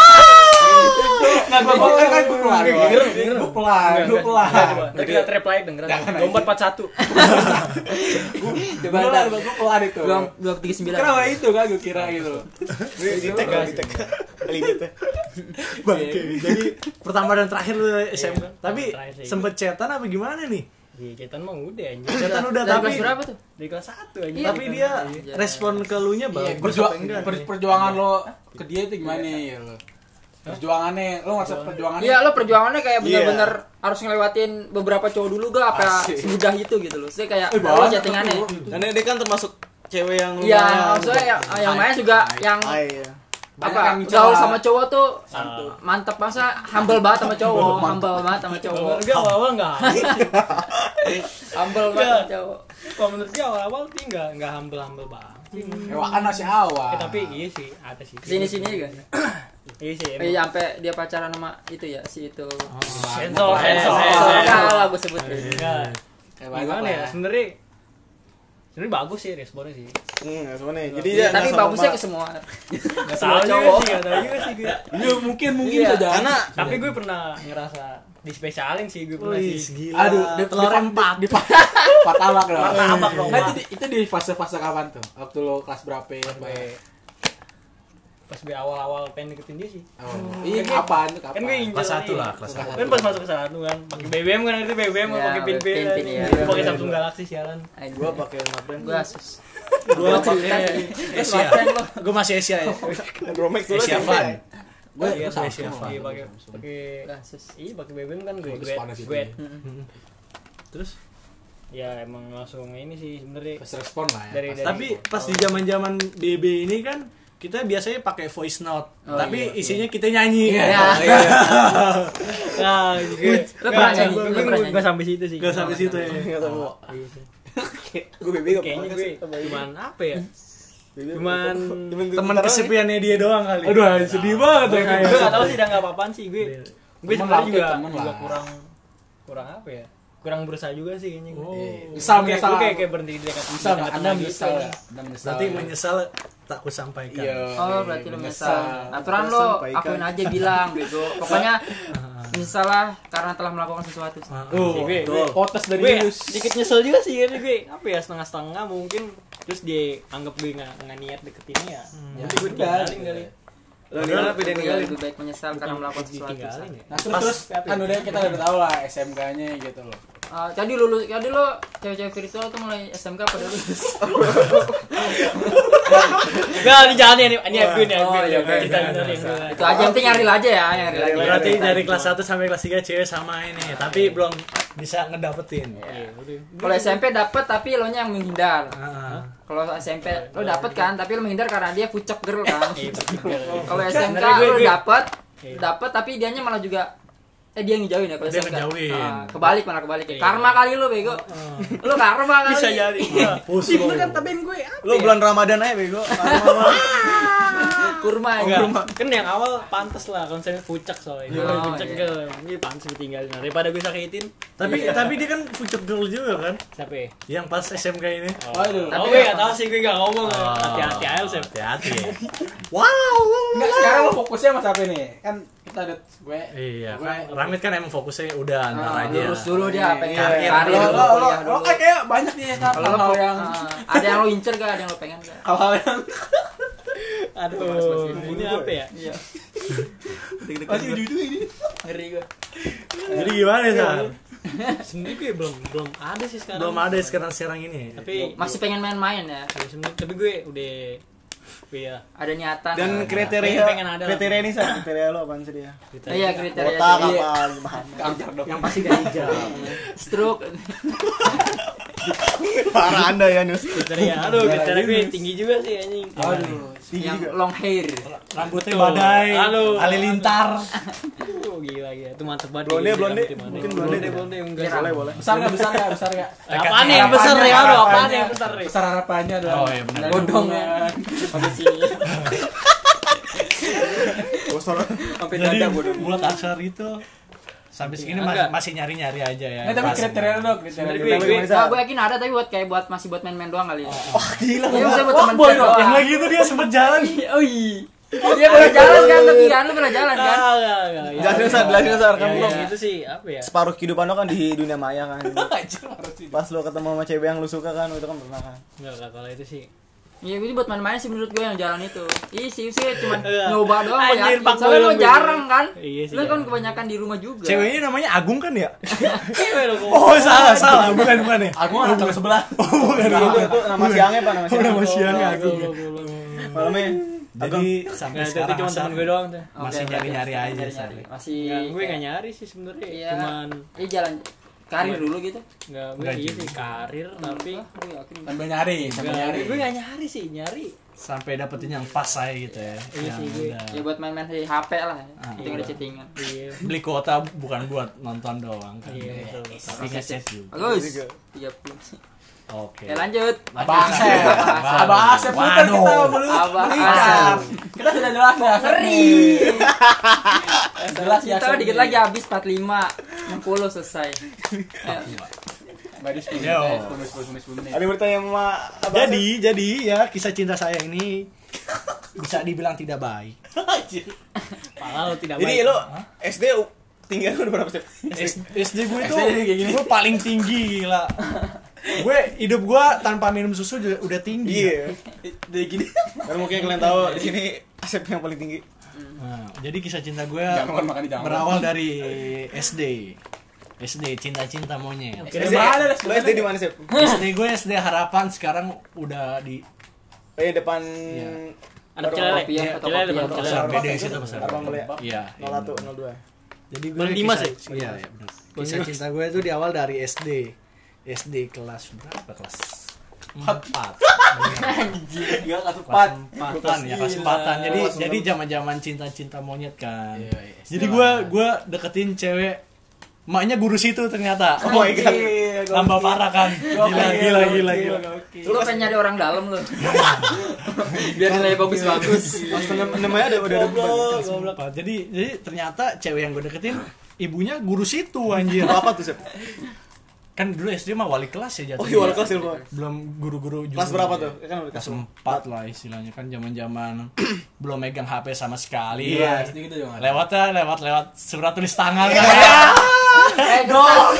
nggak gua gua kan kan gua pelan gua pelan gua pelan Nanti kita reply dengeran. Lompat 41. gua pelan gua pelan itu Blok blok 39. kenapa itu kan gua kira gitu Di tag di tag. Limitnya. Jadi pertama dan terakhir lu SMP. Tapi terakhir sih. sempet chatan apa gimana nih? Iya, cetan mah udah anjir. Chatan udah Dari tapi kelas berapa tuh? Dari kelas 1 anjir. Iya. tapi dia Iya. respon ke lu nya Iya, bagus apa enggak? per- perjuangan lo ke dia itu gimana ya lo perjuangannya lo ngerasa perjuangannya Iya, lo perjuangannya kayak Iya. bener-bener harus ngelewatin beberapa cowok dulu gak apa semudah itu gitu loh. Saya kayak Eh, lo chattingannya. Karena dia kan termasuk cewek yang Iya, lumayan- maksudnya yang, yang lain juga yang iya. Apa yang gaul sama cowok tuh Santu. mantep masa humble banget sama cowok, humble banget sama cowok, Enggak awal-awal enggak. [laughs] humble banget sama cowok. Kalau menurut gue awal-awal sih enggak enggak humble-humble banget. sih. Ewaan masih awal Eh, tapi iya sih ada sih. Sini sini juga. [clears throat] Iya sih. Eh, sampai dia pacaran sama itu ya si itu. Sensor, Oh, sensor, kalah gue sebut. Enggak. Kayak banyak Gimana lah ya? Sebenarnya sebenarnya bagus sih responnya sih. Hmm, sebenarnya. Jadi dia Tapi bagusnya ke semua. Enggak tahu [laughs] juga cowok. sih, enggak tahu juga sih gue. Iya mungkin mungkin Iya. bisa jadi Karena Tapi gue pernah ngerasa dispesialin sih gue pernah Wih, sih. gila. Aduh, di, telur di, empat. Di, di, [laughs] Martabak [laughs] dong. Martabak dong, Nah, di, itu di fase-fase kapan tuh? Waktu lo kelas berapa ya? Pas gue awal-awal pengen deketin dia sih. Oh. Iya, kapan tuh kapan? Kan gue incer Kelas satu nih. lah, kelas satu. Kan pas masuk ke satu kan, pakai BBM kan itu BBM Iya, pakai pin pin. iya. Pakai Samsung Galaxy sialan. gua pakai Smartbrand. Gue asus. Gua cerita pakai. Asia. Gua masih Asia ya. Andromax dulu Asia. Fan. Gue Iya, gue sama. Asia Fan. Iya pakai pakai. Iya pakai BBM kan gue gue gue. Terus Ya emang langsung ini sih sebenarnya Pas respon lah ya. dari dari tapi pas di zaman-zaman BB ini kan kita biasanya pakai voice note, Oh, tapi iya, isinya kita nyanyi. Iya. Ya. [laughs] Nah, gue Lo pernah nyanyi? gue pernah gue nyanyi? sampai situ sih. Gak sampai situ ya. Iya sih. Gue gak Kayaknya gue cuman apa ya? Cuman Temen kesepiannya dia doang kali. Aduh, sedih banget tuh gue gak tau sih udah gak apa-apaan sih gue. Gue Temen sebenarnya juga juga kurang kurang apa ya? Kurang berusaha juga sih kayaknya gue. Iya. Misal, Gue kayak- misal. gue kayak kayak berhenti di dekat Misal, Anda teman menyesal gitu. menyesal. Berarti menyesal tak ku sampaikan. Iya. Oh, berarti lo Menyesal. Aturan Aku lo akuin aja bilang bego. [laughs] Pokoknya menyesal lah karena telah melakukan sesuatu. Ah, Oh, Gue- gue- gue potes dari gue dikit nyesel juga sih ini gue apa ya setengah setengah mungkin terus dia anggap gue nggak nggak niat deketinnya ya nanti gue udah. tinggalin kali Lo dia Iya, ninggalin? lebih baik menyesal karena melakukan sesuatu. ya Nah, terus, terus kan udah kita udah tahu lah SMK-nya gitu loh. Ah, tadi lulus, tadi lo cewek-cewek virtual tuh mulai SMK pada lulus. [laughs] Enggak, ini jangan nih, ini Oh, gue iya, nih, kita iya, Itu aja yang penting nyari aja ya, nyari lagi. Berarti dari kelas 1 sampai kelas 3 cewek sama ini, tapi belum bisa ngedapetin. Iya. Kalau SMP dapet tapi lo nya yang menghindar. Ah, Kalau SMP lo dapet kan, tapi lo menghindar karena dia fucek girl kan. Iya. Kalau SMK lo dapet, Iya. dapet tapi dianya malah juga eh dia yang ngejauhin ya kalau Dia ngejauhin. Ah, kebalik malah kebalik. Iya. Karma kali lo bego. Lo karma kali. Bisa jadi. Iya. Pus Sih, lo. bener kan tabain gue apa Lo ya? bulan Ramadan aja bego. Kurma Enggak, ya. kan yang awal pantas lah konsepnya fucek soalnya. Oh, fucek iya. girl, ini pantas ditinggalin. Nah, Daripada gue sakitin, Tapi tapi dia kan future girl juga kan? siapa ya? Yang pas SMK ini. Waduh. Oh, Tapi gue ya- gak tau sih, gue gak ngomong. Oh. Hati-hati aja. Hati-hati. [laughs] wow. Enggak, sekarang lo fokusnya sama siapa nih? Kan kita ada gue. Iya, gue. kan Ramit kan emang fokusnya udah antar Ah, aja. lurus dulu dia pengen Karir karir Lo dulu, lo lo kan kayak banyak nih kan Kalau hal-hal yang ah, ada yang lo incer gak, ada yang lo pengen gak? [laughs] hal-hal yang [laughs] Aduh, ini apa ya? Iya. masih ujung-ujung ini. Ngeri gue. Jadi gimana Sar? [laughs] Sebenernya gue belum belum ada sih sekarang. Belum ada sekarang sekarang ini. Tapi Masih pengen main-main ya. ya, sebenarnya tapi gue udah gue ya Ada niatan. Dan Pengen- kriteria pengen ada kriteria ini Sar, kriteria lo apaan sih dia? Iya kriteria Botak dia. apa gimana? Kanker dong. Yang pasti gak hijau. Stroke. [laughs] Parah Anda ya Nus. kriteria aduh kriteria gue tinggi juga sih anjing. Aduh. Tinggi yang juga. long hair. Rambutnya Tuh. badai. Aduh. Halilintar. Oh, gila gila. Itu mantep banget. Blonde, blonde. Mungkin blonde. blonde deh. blonde enggak. Iya, Boleh boleh. Besar enggak? Besar enggak? Besar enggak? Apaan nih yang besar ya? Aduh, apaan yang besar nih? Besar harapannya adalah Oh, iya, benar. Bodong ya. Sampai sini. Bosor. Sampai Jadi dada bodoh. bulat aksar itu sampai segini Enggak. ma- masih nyari-nyari aja ya. Nah, tapi kriteria lu dong, kriteria lu. gue- yakin ada tapi buat kayak buat masih buat main-main doang kali ya. Wah, gila. Iya, maksudnya buat Wah, teman boy, doang. yang lagi itu dia sempet jalan. Oh iya. Dia pernah jalan kan tapi kan lu pernah jalan kan. Ya, Jelasin, Sa, jelasin, Sa, kan ya, belum. ya, itu sih apa ya? Separuh kehidupan lo kan di dunia maya kan. [laughs] Pas lo ketemu sama cewek yang lo suka kan, itu kan pernah kan. Enggak kalau itu sih. Iya, itu buat main-main sih menurut gue yang jalan itu. Iya sih, sih cuma [laughs] Iya. nyoba doang gue Anjir. Pak Soalnya lo jarang kan. Iya sih, Lo kan kebanyakan di rumah juga. Ceweknya namanya Agung kan ya? [laughs] Kok. Oh, salah, salah. Bukan, bukan ya. Aku anak kelas sebelah. Itu, itu nama siangnya pak nama Oh, siangnya. nama siangnya Agung. Malamnya. Jadi sampai Nah, itu sekarang cuma temen gue doang tuh. Masih oke, nyari-nyari oke, aja. Masih Enggak, gue enggak nyari sih sebenarnya. Iya. Cuman Iya jalan karir dulu gitu. enggak gue iya sih karir tapi Wah, gue yakin. Sambil nyari, sambil enggak, nyari. gue enggak nyari sih, nyari. sampai dapetin yang pas saya gitu ya. Iya Yang sih, gue. udah- Ya buat main-main di HP lah. Ah, Tinggal iya. di chattingan. Iya. beli kuota bukan buat nonton doang kan. Iya, betul. Tapi ngechat juga. Bagus. Juga. 30. Oke. Ya lanjut. Abah Asep. Abah Abah Asep putar kita belum. Abah. Asep. Kita sudah jelas ya. Ngeri. Jelas ya. Kita dikit lagi habis 45 60 selesai. Ya. Baru 10 Yo. menit, 10 10 10 10 menit. Ada bertanya sama Jadi, jadi ya kisah cinta saya ini bisa dibilang tidak baik. Padahal lo tidak Jadi baik. lo SD tinggal udah berapa sih? SD gue itu gue paling tinggi gila. gue hidup gue tanpa minum susu juga udah tinggi. Iya. Dia gini. Karena mungkin kalian tahu di sini Asep yang paling tinggi. Nah, jadi kisah cinta gue berawal dari SD. SD cinta-cinta monyet. Kira SD, mana, lo SD di mana Sep? SD gue SD harapan sekarang udah di Eh depan Iya. Anak celele, kopi ya, celele depan ya. pasar BD itu, situ pasar. Arabang Mulia. Iya. iya. 01 02. Jadi gue Dimas kisah- ya? Iya, iya. Kisah cinta gue itu di awal dari SD. SD kelas berapa kelas? Empat. Enggak kelas Kelas 4. empatan ya, kelas empatan. Jadi Kelas jadi zaman-zaman cinta-cinta monyet kan. Iya, iya. Jadi gue gue deketin cewek Maknya guru situ ternyata. Oh my god. Tambah parah kan. Gila gila gila gila. Lu pengen nyari orang dalam lu. [laughs] Biar nilai bagus-bagus. Pas nem- namanya ada udah ada empat. Jadi jadi ternyata cewek yang gue deketin ibunya guru situ anjir. apa tuh Sep? Kan dulu SD mah wali kelas ya Oh jatuhnya. iya wali kelas ilmu. Belum guru-guru juga. Kelas berapa tuh? Kan udah Kelas kelas empat lah istilahnya kan zaman-zaman [clears throat] belum megang HP sama sekali. Iya, sedikit gitu juga. Lewatnya lewat lewat surat tulis tangan Iya. kan ya. Eh, kertas.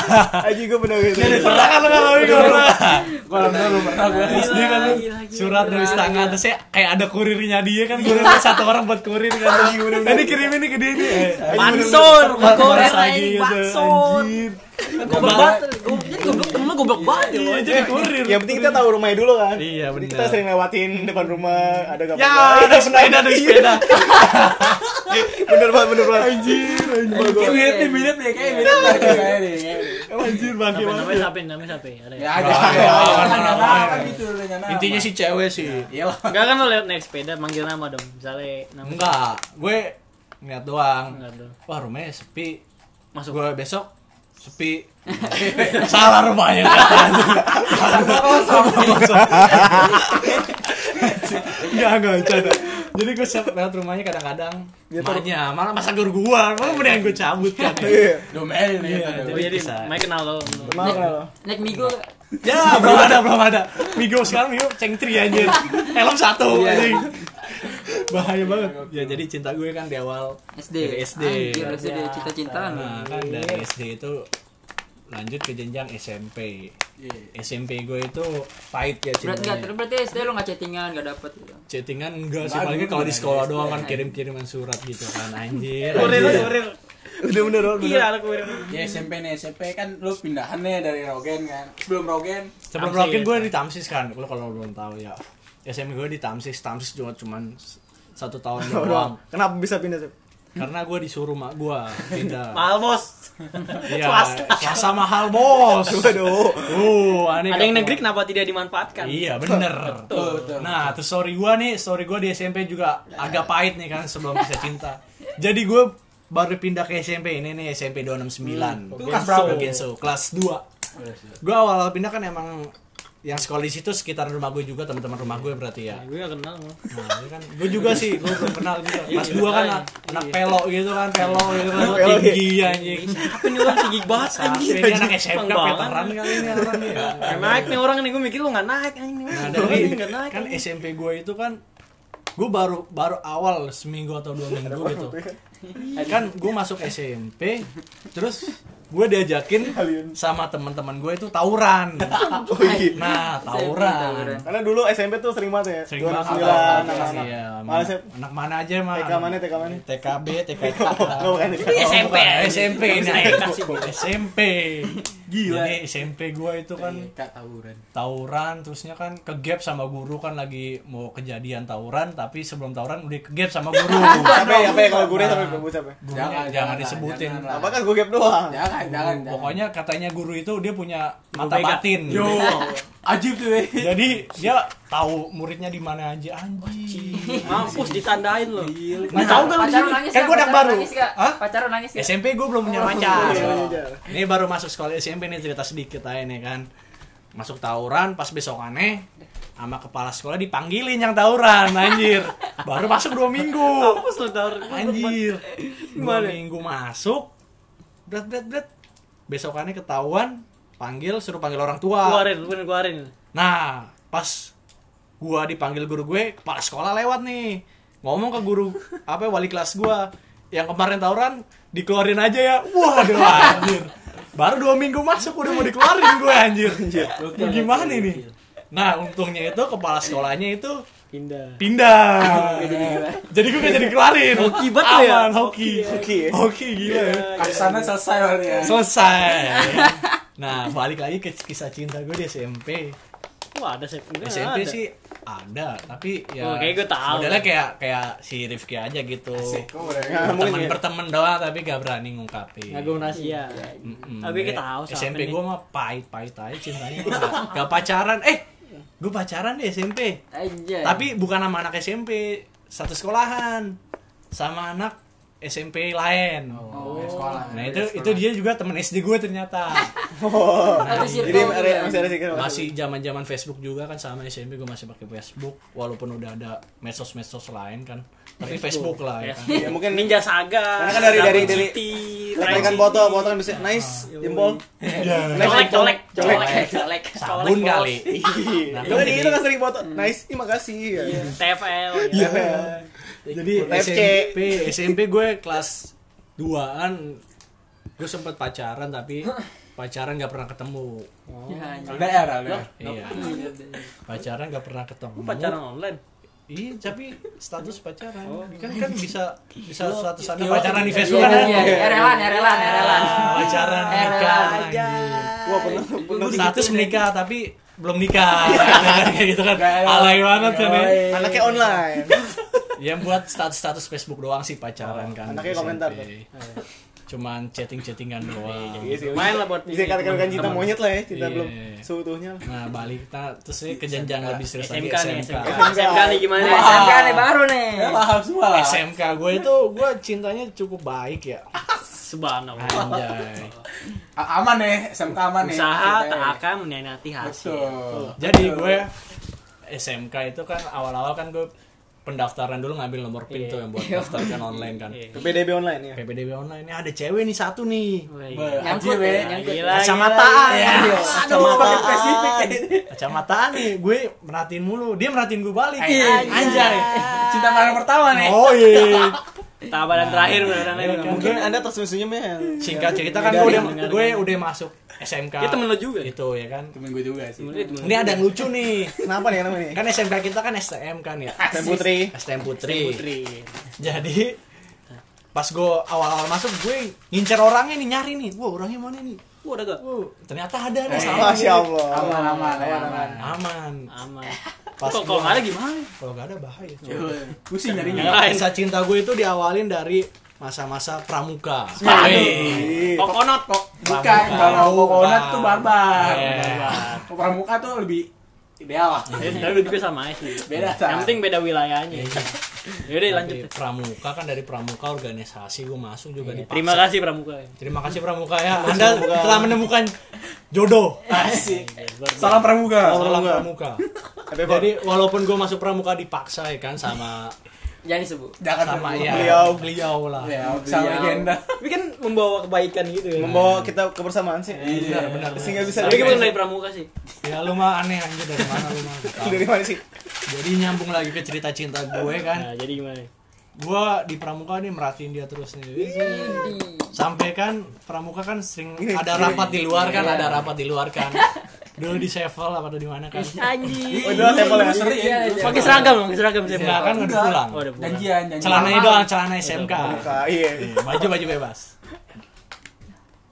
[laughs] Aji gue pernah gitu. Pernah kan lo ngalamin gue pernah. Gua alhamdulillah belum pernah gua. SD kan lu surat tulis tangan terus ya kayak ada kurirnya dia kan kurirnya satu orang buat kurir kan. Tadi kirimin nih ke dia nih. Pansor, Kurir kurir lagi gitu. Anjir. Goblok banget. Jadi goblok temen goblok banget ya. Iya jadi kurir. Yang penting kita tahu rumahnya dulu kan. Iya, benar. Kita sering lewatin depan rumah ada gak Ya, ada sepeda, [laughs] ada sepeda. Bener banget, bener banget. Anjir, anjir. Kayak mirip nih, mirip nih, kayak mirip. Anjir, bangke banget. namanya siapa? Namanya siapa? Ada Ya ya? ada, Nggak ada. Intinya sih cewek sih. Iyalah. Enggak kan lo lewat naik sepeda manggil nama dong. Misalnya nama Enggak, gue ngeliat doang. Wah rumahnya sepi. Masuk. Gue besok sepi. [laughs] Salah rumahnya. Enggak, enggak bercanda. Jadi gue siap lewat rumahnya kadang-kadang. Maknya, malah masa guru gua, malah mendingan gue cabut kan. Iya. Domain nih. Iya, gitu. Oh, jadi bisa. Mike kenal lo. Kenal kenal lo. Naik Migo. Ya, belum ada, belum ada. Migo sekarang Migo cengtri anjir. Helm satu Iya. anjing. [laughs] Bahaya banget. Ya jadi cinta gue kan di awal SD. Dari SD. Anjir, SD cita-cintaan. Nah, kan dari SD itu lanjut ke jenjang SMP. Iya. SMP gue itu pahit ya Berarti terus berarti SD lu enggak chattingan, enggak dapet gitu. Chattingan enggak sih, paling kalau di sekolah doang kan kirim-kiriman surat gitu kan [laughs] anjir. Kurir, anjir. kurir. Udah bener bener. Iya, ada kurir. Ya SMP nih, SMP kan lu pindahan nih dari Rogen kan. Sebelum Rogen, Sebelum. Rocket gue di Tamsis kan, lo kalau belum tahu ya. SMP gue di Tamsis, Tamsis cuma cuman satu tahun [laughs] doang. Kenapa bisa pindah Sep? Karena gue disuruh mak gue pindah. [laughs] Mahal bos. Iya, Swasta. mahal bos. [laughs] Waduh. Uh, aneh. Ada yang negeri kenapa tidak dimanfaatkan? Iya bener. Betul, betul. Nah, terus story gue nih, story gue di SMP juga agak pahit nih kan sebelum bisa cinta. Jadi gue baru pindah ke SMP ini nih SMP 269. Itu kelas berapa? Genso, kelas 2. Gue awal pindah kan emang yang sekolah di situ sekitar rumah gue juga teman-teman rumah gue berarti ya. Gue gak kenal nah ini kan gue juga sih gue belum kenal juga mas gue kan anak pelo gitu kan pelo gitu kan Pelo, tinggi anjing. Apa nih orang tinggi banget anjing? Sampai dia anak banget. veteran kali ini orang ya. Naik nih orang nih gue mikir lu gak naik anjing. Nah, dari nggak naik. kan anjing. SMP gue itu kan gue baru baru awal seminggu atau dua minggu gitu. Kan gue masuk SMP terus gue diajakin sama teman-teman gue itu tawuran Oh iya. nah tawuran Karena dulu SMP tuh sering banget ya. sering banget 29 anak-anak. Iya, Malah saya anak mana aja mah TK mana TK mana? TKB TK. SMP SMP ini SMP [laughs] Gila. Jadi SMP gue itu kan Kak tawuran. tawuran terusnya kan ke gap sama guru kan lagi mau kejadian tawuran tapi sebelum tawuran udah ke gap sama guru [laughs] Apa ya? Apa ya kalau guru sampai gabut apa? Gurunya jangan, disebutin jangan lah. Apa kan gue gap doang. Jangan, jangan, jangan. pokoknya katanya guru itu dia punya mata batin Yo, [laughs] ajib tuh. eh. jadi dia tahu muridnya di mana aja anjing mampus ditandain lo Nggak tahu kan lu di sini? kan nggak? gue anak baru? Hah? Pacaran nangis nggak? SMP gue belum punya pacar Iya, iya. ini baru masuk sekolah SMP nih cerita sedikit aja nih kan masuk tawuran pas besokannya sama kepala sekolah dipanggilin yang tawuran anjir baru masuk dua minggu mampus lo dar anjir dua minggu masuk berat berat berat besokannya ketahuan panggil suruh panggil orang tua. Keluarin lu bener keluarin. Nah pas gua dipanggil guru gue kepala sekolah lewat nih. Ngomong ke guru [laughs] apa wali kelas gua. Yang kemarin tawuran dikeluarin aja ya. Waduh anjir. Baru dua minggu masuk udah mau dikeluarin gue anjir. Mau gimana ini? nah untungnya itu kepala sekolahnya itu pindah. pindah. [laughs] Jadi gue gak jadi keluarin. Hoki banget ya? Aman, hoki. Hoki ya? hoki gila ya. Ke sana selesai ya. selesai [laughs] nah balik lagi ke kisah cinta gue di SMP wah ada pindah SMP ada. sih ada tapi ya Oh, kayak gue tahu. modelnya kayak kayak si Rifki aja gitu Ya, teman ya. berteman doang tapi gak berani ngungkapin nggak gue rahasia Mm-mm. Tapi kita Ya, tahu SMP gue mah pahit pahit aja cintanya gak, gak pacaran eh gue pacaran di SMP Anjay. tapi bukan sama anak SMP satu sekolahan sama anak SMP lain Oh, sekolah. nah itu itu dia juga temen SD gue ternyata Oh. Circle Jadi gitu ada- ya. masih ada sih masih zaman zaman Facebook juga kan sama SMP gue masih pakai Facebook walaupun udah ada medsos medsos lain kan tapi Facebook lah ya kan. Ya mungkin Ninja Saga Karena kan dari- dari- dari- kan foto, foto kan bisa nice jempol. Nice colek jempol. colek colek. Colek, colek. sabun kali Iya. Nah, Lo kan jadi- gitu kan sering foto. Nice, terima kasih. Ya. TFL Iya. jadi. SMP SMP gue kelas 2an gue sempet pacaran tapi pacaran gak pernah ketemu Ya, anjing. LDR, LDR. iya pacaran gak pernah ketemu pacaran online iya tapi status pacaran kan kan bisa bisa status anda pacaran di Facebook Iya, kan iya, iya. Erelan, erelan, erelan. pacaran Erelan nikah aja. anjir. Wah, pernah pernah status menikah tapi belum nikah [laughs] kayak gitu kan alay banget kan ya anaknya online. [laughs] yang buat status status Facebook doang sih pacaran kan anaknya komentar SMP. Cuman chatting chattingan doang. Iya sih. main lah buat Bisa katakan cinta monyet lah ya, cinta Iya. belum seutuhnya lah. nah balik nah, terus saya ke jenjang lebih serius lagi SMK nih SMK SMK SMK nih gimana? SMK nih baru nih. Ya paham semua. Lah. SMK gue itu gue cintanya cukup baik ya. Subhanallah. Anjay. Aman nih, SMK aman nih. usaha Kita- tak akan meniati hasil. Betul. jadi gue SMK itu kan awal-awal kan gue pendaftaran dulu ngambil nomor pin Iya. tuh yang buat [laughs] daftarkan online kan Iya. PPDB online ya. PPDB online ini ada cewek nih satu nih. Be- Nyangkut ya, ya. nyangkut. Kacamataan ya gila. Aduh, pakai spesifik ya. kacamataan nih gue merhatiin mulu dia merhatiin gue balik Iya. anjay Cinta pertama nih. oh iya [laughs] Tabaran terakhir beneran Iya. Mungkin Anda tersenyum-senyum ya. singkat cerita kan gue udah dengar- gue udah masuk SMK Dia temen lo juga? itu ya kan Temen gue juga sih. Sebenarnya temen ini ada yang lucu nih Kenapa nih kenapa nih? kan SMK kita kan STM kan ya Tem Putri. STM Putri Putri. jadi pas gue awal-awal masuk gue ngincer orangnya nih nyari nih wah orangnya mana nih Wah, ada gak? Wow, ternyata ada nih Eh, sama Masya Allah. Aman, aman, ya, aman. aman Aman. Pas Kok kalau nggak ada gimana? kalau gak ada bahaya. Pusing nyarinya. Yang lain. kisah cinta gue itu diawalin dari masa-masa pramuka Ih, Kokonot kok. Bukan, kalau kokonat tuh barbar. Iya. Kalau pramuka tuh lebih ideal lah. [laughs] Tapi juga sama aja sih. Beda, Yang penting beda wilayahnya. [laughs] Yaudah lanjut. Tapi pramuka kan dari pramuka organisasi gue masuk juga dipaksa Terima kasih Pramuka. Terima kasih Pramuka ya. Anda telah menemukan jodoh Asik. Salam pramuka. salam pramuka jadi walaupun gue masuk pramuka dipaksa ya kan sama Jangan disebut. Jangan sama ya Beliau. beliau lah Ya, sama legenda. [laughs] Tapi kan membawa kebaikan gitu ya. Membawa kita kebersamaan sih. benar benar Sehingga bisa Tapi kita dari pramuka sih. ya lu mah aneh anjir dari mana lu mah [laughs] dari mana sih? jadi nyambung lagi ke cerita cinta gue kan Nah, jadi gimana? gue di pramuka nih merhatiin dia terus nih sampai kan pramuka kan sering ada rapat di luar kan ada rapat di luar kan dulu di Sevel apa di mana kan Anjing. Oh, itu tempel ya. Sering. Iya, iya. Pakai seragam, pakai seragam saya. ya kan udah pulang Oh, udah pulang. Janjian, janjian. celananya doang celana SMK Iya. baju baju bebas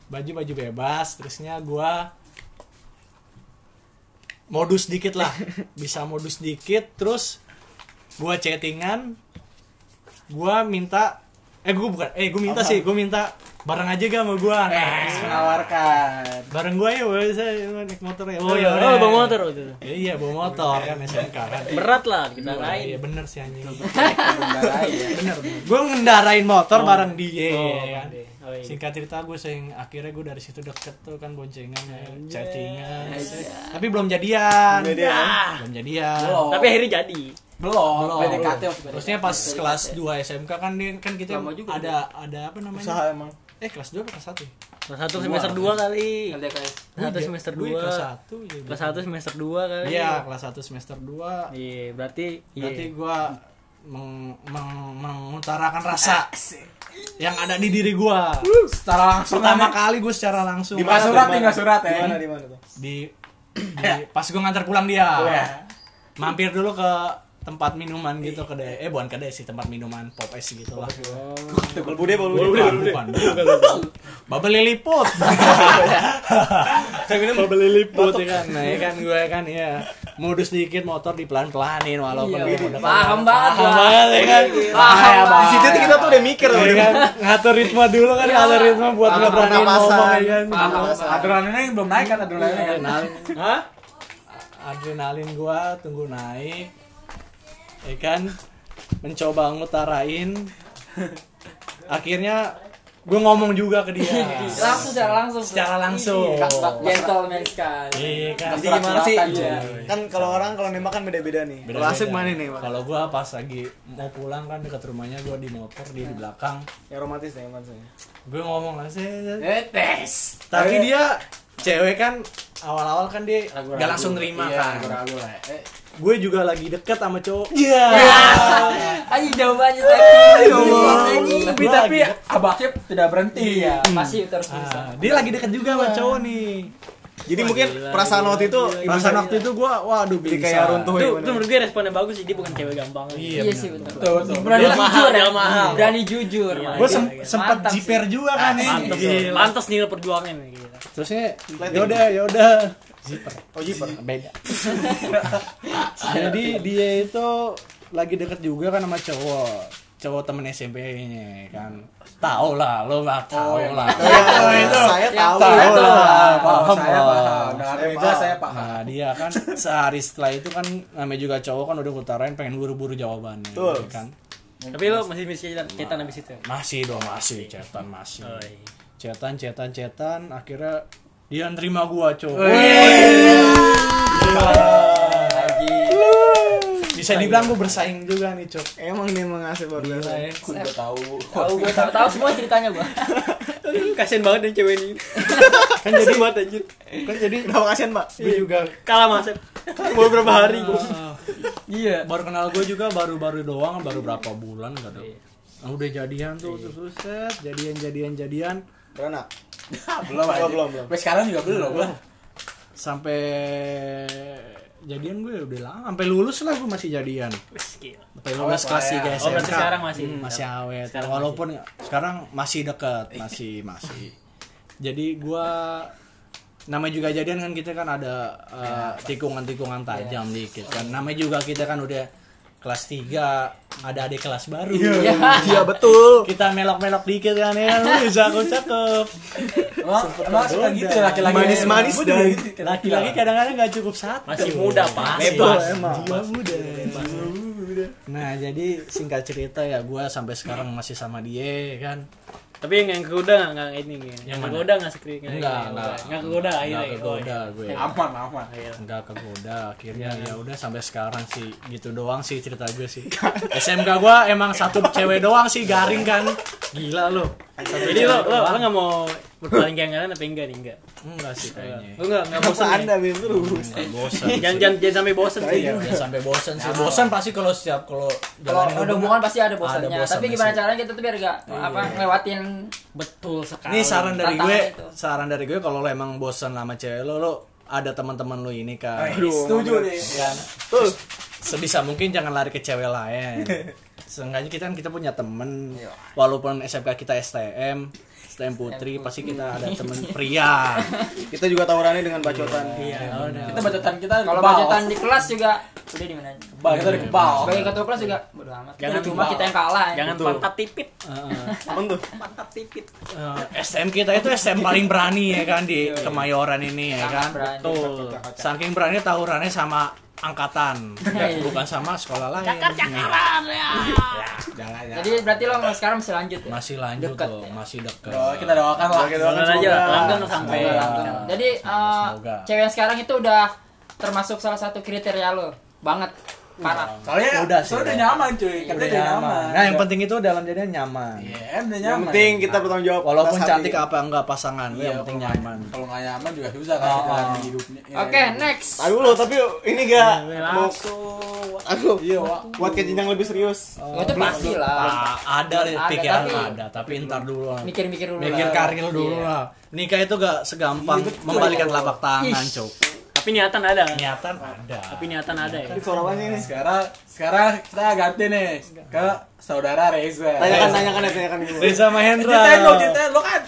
baju baju bebas terusnya gua modus dikit lah bisa modus dikit terus gua chattingan gua minta eh gua bukan eh gua minta sih gua minta bareng aja gak sama gua Eh, nah, menawarkan. bareng gua ya saya naik motor ya Oh, oh ya oh, bawa motor waktu itu. Ya, iya bawa motor kan SMK kan Berat lah kita Iya, lain. iya bener sih anjing ya. bener gue ngendarain motor bareng dia Oh, kan oke. Oh, iya. singkat cerita gue sing akhirnya gue dari situ deket tuh kan boncengan ya, chattingan tapi belum jadian Belum jadian. Ya, belum jadian Belum. Tapi akhirnya jadi. Belum. Belum. PDKT waktu terusnya pas kelas 2 SMK kan dia kan kita ada ada apa namanya Usaha emang. Eh kelas 2 apa kelas 1 Kelas 1 semester 2 kali. LDKS. Kelas 1 semester 2. kelas 1 ya, Kelas 1 semester 2 kali. iya kelas 1 semester 2 Iya, berarti berarti iya. gue meng, meng- mengutarakan rasa yang ada di diri gue Secara langsung pertama kali gue secara langsung Di mana surat nih, nggak surat Di ya. mana di mana tuh? di, di- pas gue ngantar pulang dia Iya. mampir dulu ke tempat minuman gitu kedai. Eh bukan kedai sih tempat minuman pop es gitu lah. Bude, bel bude. bukan Bubble [laughs] liliput saya minum bubble liliput ya kan? Nah ya kan gue kan ya. Modus dikit motor dipelan pelanin walaupun Iya. gue udah Paham banget paham banget ya kan? Paham Ya, banget. Di situ tuh kita tuh udah mikir loh. ya kan? Ngatur ritme dulu kan ngatur ritme buat Atur nggak berani pernapasan. ngomong ya kan? Paham. Adrenalinnya belum naik kan adrenalinnya. kan? adrenalin gua tunggu naik ya kan mencoba ngutarain akhirnya gue ngomong juga ke dia [laughs] Langsung secara langsung. secara langsung Gentleman sekali. iya kan Jadi gimana sih? Kan kalau orang kalau nembak kan beda-beda nih. Kalau Beda-beda. asik mana nih, Pak? kalau gua pas lagi mau pulang kan dekat rumahnya gua di motor di, di belakang Yang romantis nih, romantis. gue ngomong lah sih Eh, tes. tapi dia cewek kan awal-awal kan dia gak langsung terima Iya, kan ragu-ragu lah. Eh, gue juga lagi deket sama cowok iya Ayo jawabannya tadi. Tapi tapi lagi- abaknya tidak berhenti ya. Masih terus Ah, bisa. dia lagi deket juga sama cowok nih Jadi mungkin perasaan waktu itu perasaan waktu itu gue waduh jadi bisa kayak runtuh ya. Itu, itu menurut gue responnya bagus sih, dia bukan cewek gampang. iya, Iya benar. sih betul. Betul, betul. Berani jujur ya. mahal. Berani jujur. Iya, gue iya, sem- iya. sempet jiper juga kan nih. Pantas nih perjuangan nih terusnya yaudah yaudah zipper Oh, zipper. beda [laughs] jadi dia itu lagi deket juga kan sama cowok cowok temen SMP-nya kan tahu lah lo nggak tahu lah Oh, itu saya tahu. tahu lah Paham, paham saya lah. paham. Saya saya paham. Nah dia kan sehari setelah itu kan namanya juga cowok kan udah ngutarain pengen buru-buru jawabannya Betul. ya kan Tapi lo masih bisa cetan, cetan habis itu. masih dong masih cetan masih Oh, iya. cetan cetan cetan akhirnya dia nerima gua cowok Lagi. bisa dibilang gua bersaing juga nih cok Emang nih emang biasa. Gila ya. Udah tahu. Tahu gue tahu tahu semua ceritanya gua. [laughs] Kasian banget yang cewek ini. [laughs] kan jadi buat anjir. kan jadi Kenapa kasihan, Pak? gue juga Kalah Mas. Mau berapa hari gue. ah, Iya. baru kenal gue juga baru-baru doang baru berapa bulan gak ada Nah, udah jadian tuh terus terus, set jadian jadian jadian Beranak. [laughs] belum aja. belum, belum. Sampai sekarang juga belum lah. sampai jadian gue udah lama sampai lulus lah gue masih jadian sampai lulus Awet kelas lah ya. 3 Oh, berarti sekarang masih. Hmm, masih awet Sekarang walaupun sekarang masih dekat [laughs] masih masih jadi gue namanya juga jadian kan kita kan ada uh, tikungan-tikungan tajam dikit kan namanya juga kita kan udah kelas 3 ada adik kelas baru Iya, betul. kita melok-melok dikit kan ya [laughs] Wih, cakep cakep Emang emang suka gitu ya laki-laki. Manis-manis dan- gitu. laki-laki kadang-kadang nggak cukup satu Masih muda, Pak. Bebas. emang. Jiwa muda. Nah jadi singkat cerita ya gue sampai sekarang masih sama dia kan. Tapi yang yang kegoda nggak nggak ini nih. Yang kegoda nggak sekri nggak Enggak, enggak. nggak kegoda akhirnya. Enggak kegoda Oh, gue. iya. Aman, aman. Iya. Enggak kegoda akhirnya ya udah sampai sekarang sih gitu doang sih cerita gue sih. [laughs] SMK gua emang satu cewek doang sih garing kan. Gila lu. Jadi lo lo lo nggak mau berpaling kayak kalian apa enggak nih enggak? Enggak sih kayaknya. Lo nggak nggak bosan nih? anda Bim terus Enggak bosan. Jangan jangan jangan sampai bosan sih. Jangan sampai bosan sih. Bosan pasti kalau setiap kalau Kalau jalanin ada hubungan pasti ada ada bosannya. Tapi gimana caranya kita tuh biar gak apa ngelewatin Betul sekali. Ini saran dari gue, itu. saran dari gue kalau lo emang bosan sama cewek lo, lo ada teman-teman lo ini kan. Setuju nih. kan sebisa mungkin jangan lari ke cewek lain [laughs] seenggaknya kita kan kita punya temen. Walaupun SMK kita STM STM Putri pasti kita ada temen pria. [laughs] Kita juga tawurannya dengan bacotan. Iya Kita bacotan kita kalau bacotan di kelas juga udah di mana? Kebal, kita di kebal. Sebagai ketua kelas juga bodo amat. Jangan cuma kita yang kalah. ya. Jangan pantat tipit. apa tuh? Pantat tipit. Eh, STM kita itu STM paling berani ya kan di Kemayoran ini ya kan? betul. Saking berani tawurannya sama angkatan Iya. bukan sama sekolah lain cakar cakaran ya jangan ya Jadi berarti lo sekarang masih lanjut ya? masih lanjut Dekat tuh ya? masih dekat Oh, kita doakan lah. Kita doakan aja langgeng sampai. Langgeng. Jadi Semoga. cewek yang sekarang itu udah termasuk salah satu kriteria lo banget parah. Soalnya Udah sih, soalnya udah udah. nyaman cuy. Katanya udah udah nyaman nyaman. nah yang penting itu dalam jadinya nyaman Iya, udah nyaman. yang penting kita bertanggung jawab walaupun cantik apa enggak pasangan Iya, yang penting kalau nyaman Kalau nggak nyaman juga susah kan Oh, jalan oh. hidupnya. Iya, Oke, iya. next. Aduh lo tapi ini gak mau Langsung. aduh Iya, buat ke jenjang lebih serius Ya, itu pasti lah. Ah, ada pikiran ada tapi ntar dulu lah Mikir-mikir dulu. mikir lah. karir dulu Iya. lah nikah itu gak segampang membalikan telapak tangan cok Tapi niatan ada. niatan ada. Tapi niatan ada ya. Ini suara apa sih ini? Sekarang sekarang kita ganti nih ke saudara Reza. tanyakan tanyakan ya tanyakan dulu Reza Mahendra. Ceritain lo, ceritain lo kan.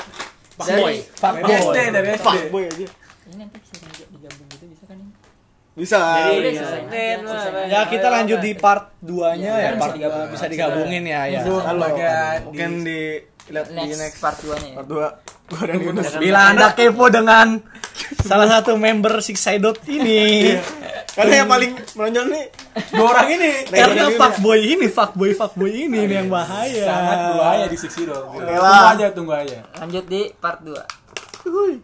Jadi, Dari SD, dari SD. fuckboy aja. Ini nanti bisa digabung gitu bisa kan ini? bisa. Jadi, Iya. lah, ya kita lanjut di part 2 nya Iya, ya. bisa part bisa digabungin ya ya. Mungkin di lihat di Next, part 2 nya ya. part dua gua dan Yunus bila anda kepo dengan [laughs] salah satu member Six Sided ini karena yang paling menonjol nih dua orang ini. karena fuckboy ini fuckboy fuckboy ini nih yang bahaya Sangat berbahaya di Six. Oke Tunggu aja, tunggu aja. Lanjut di part 2. thank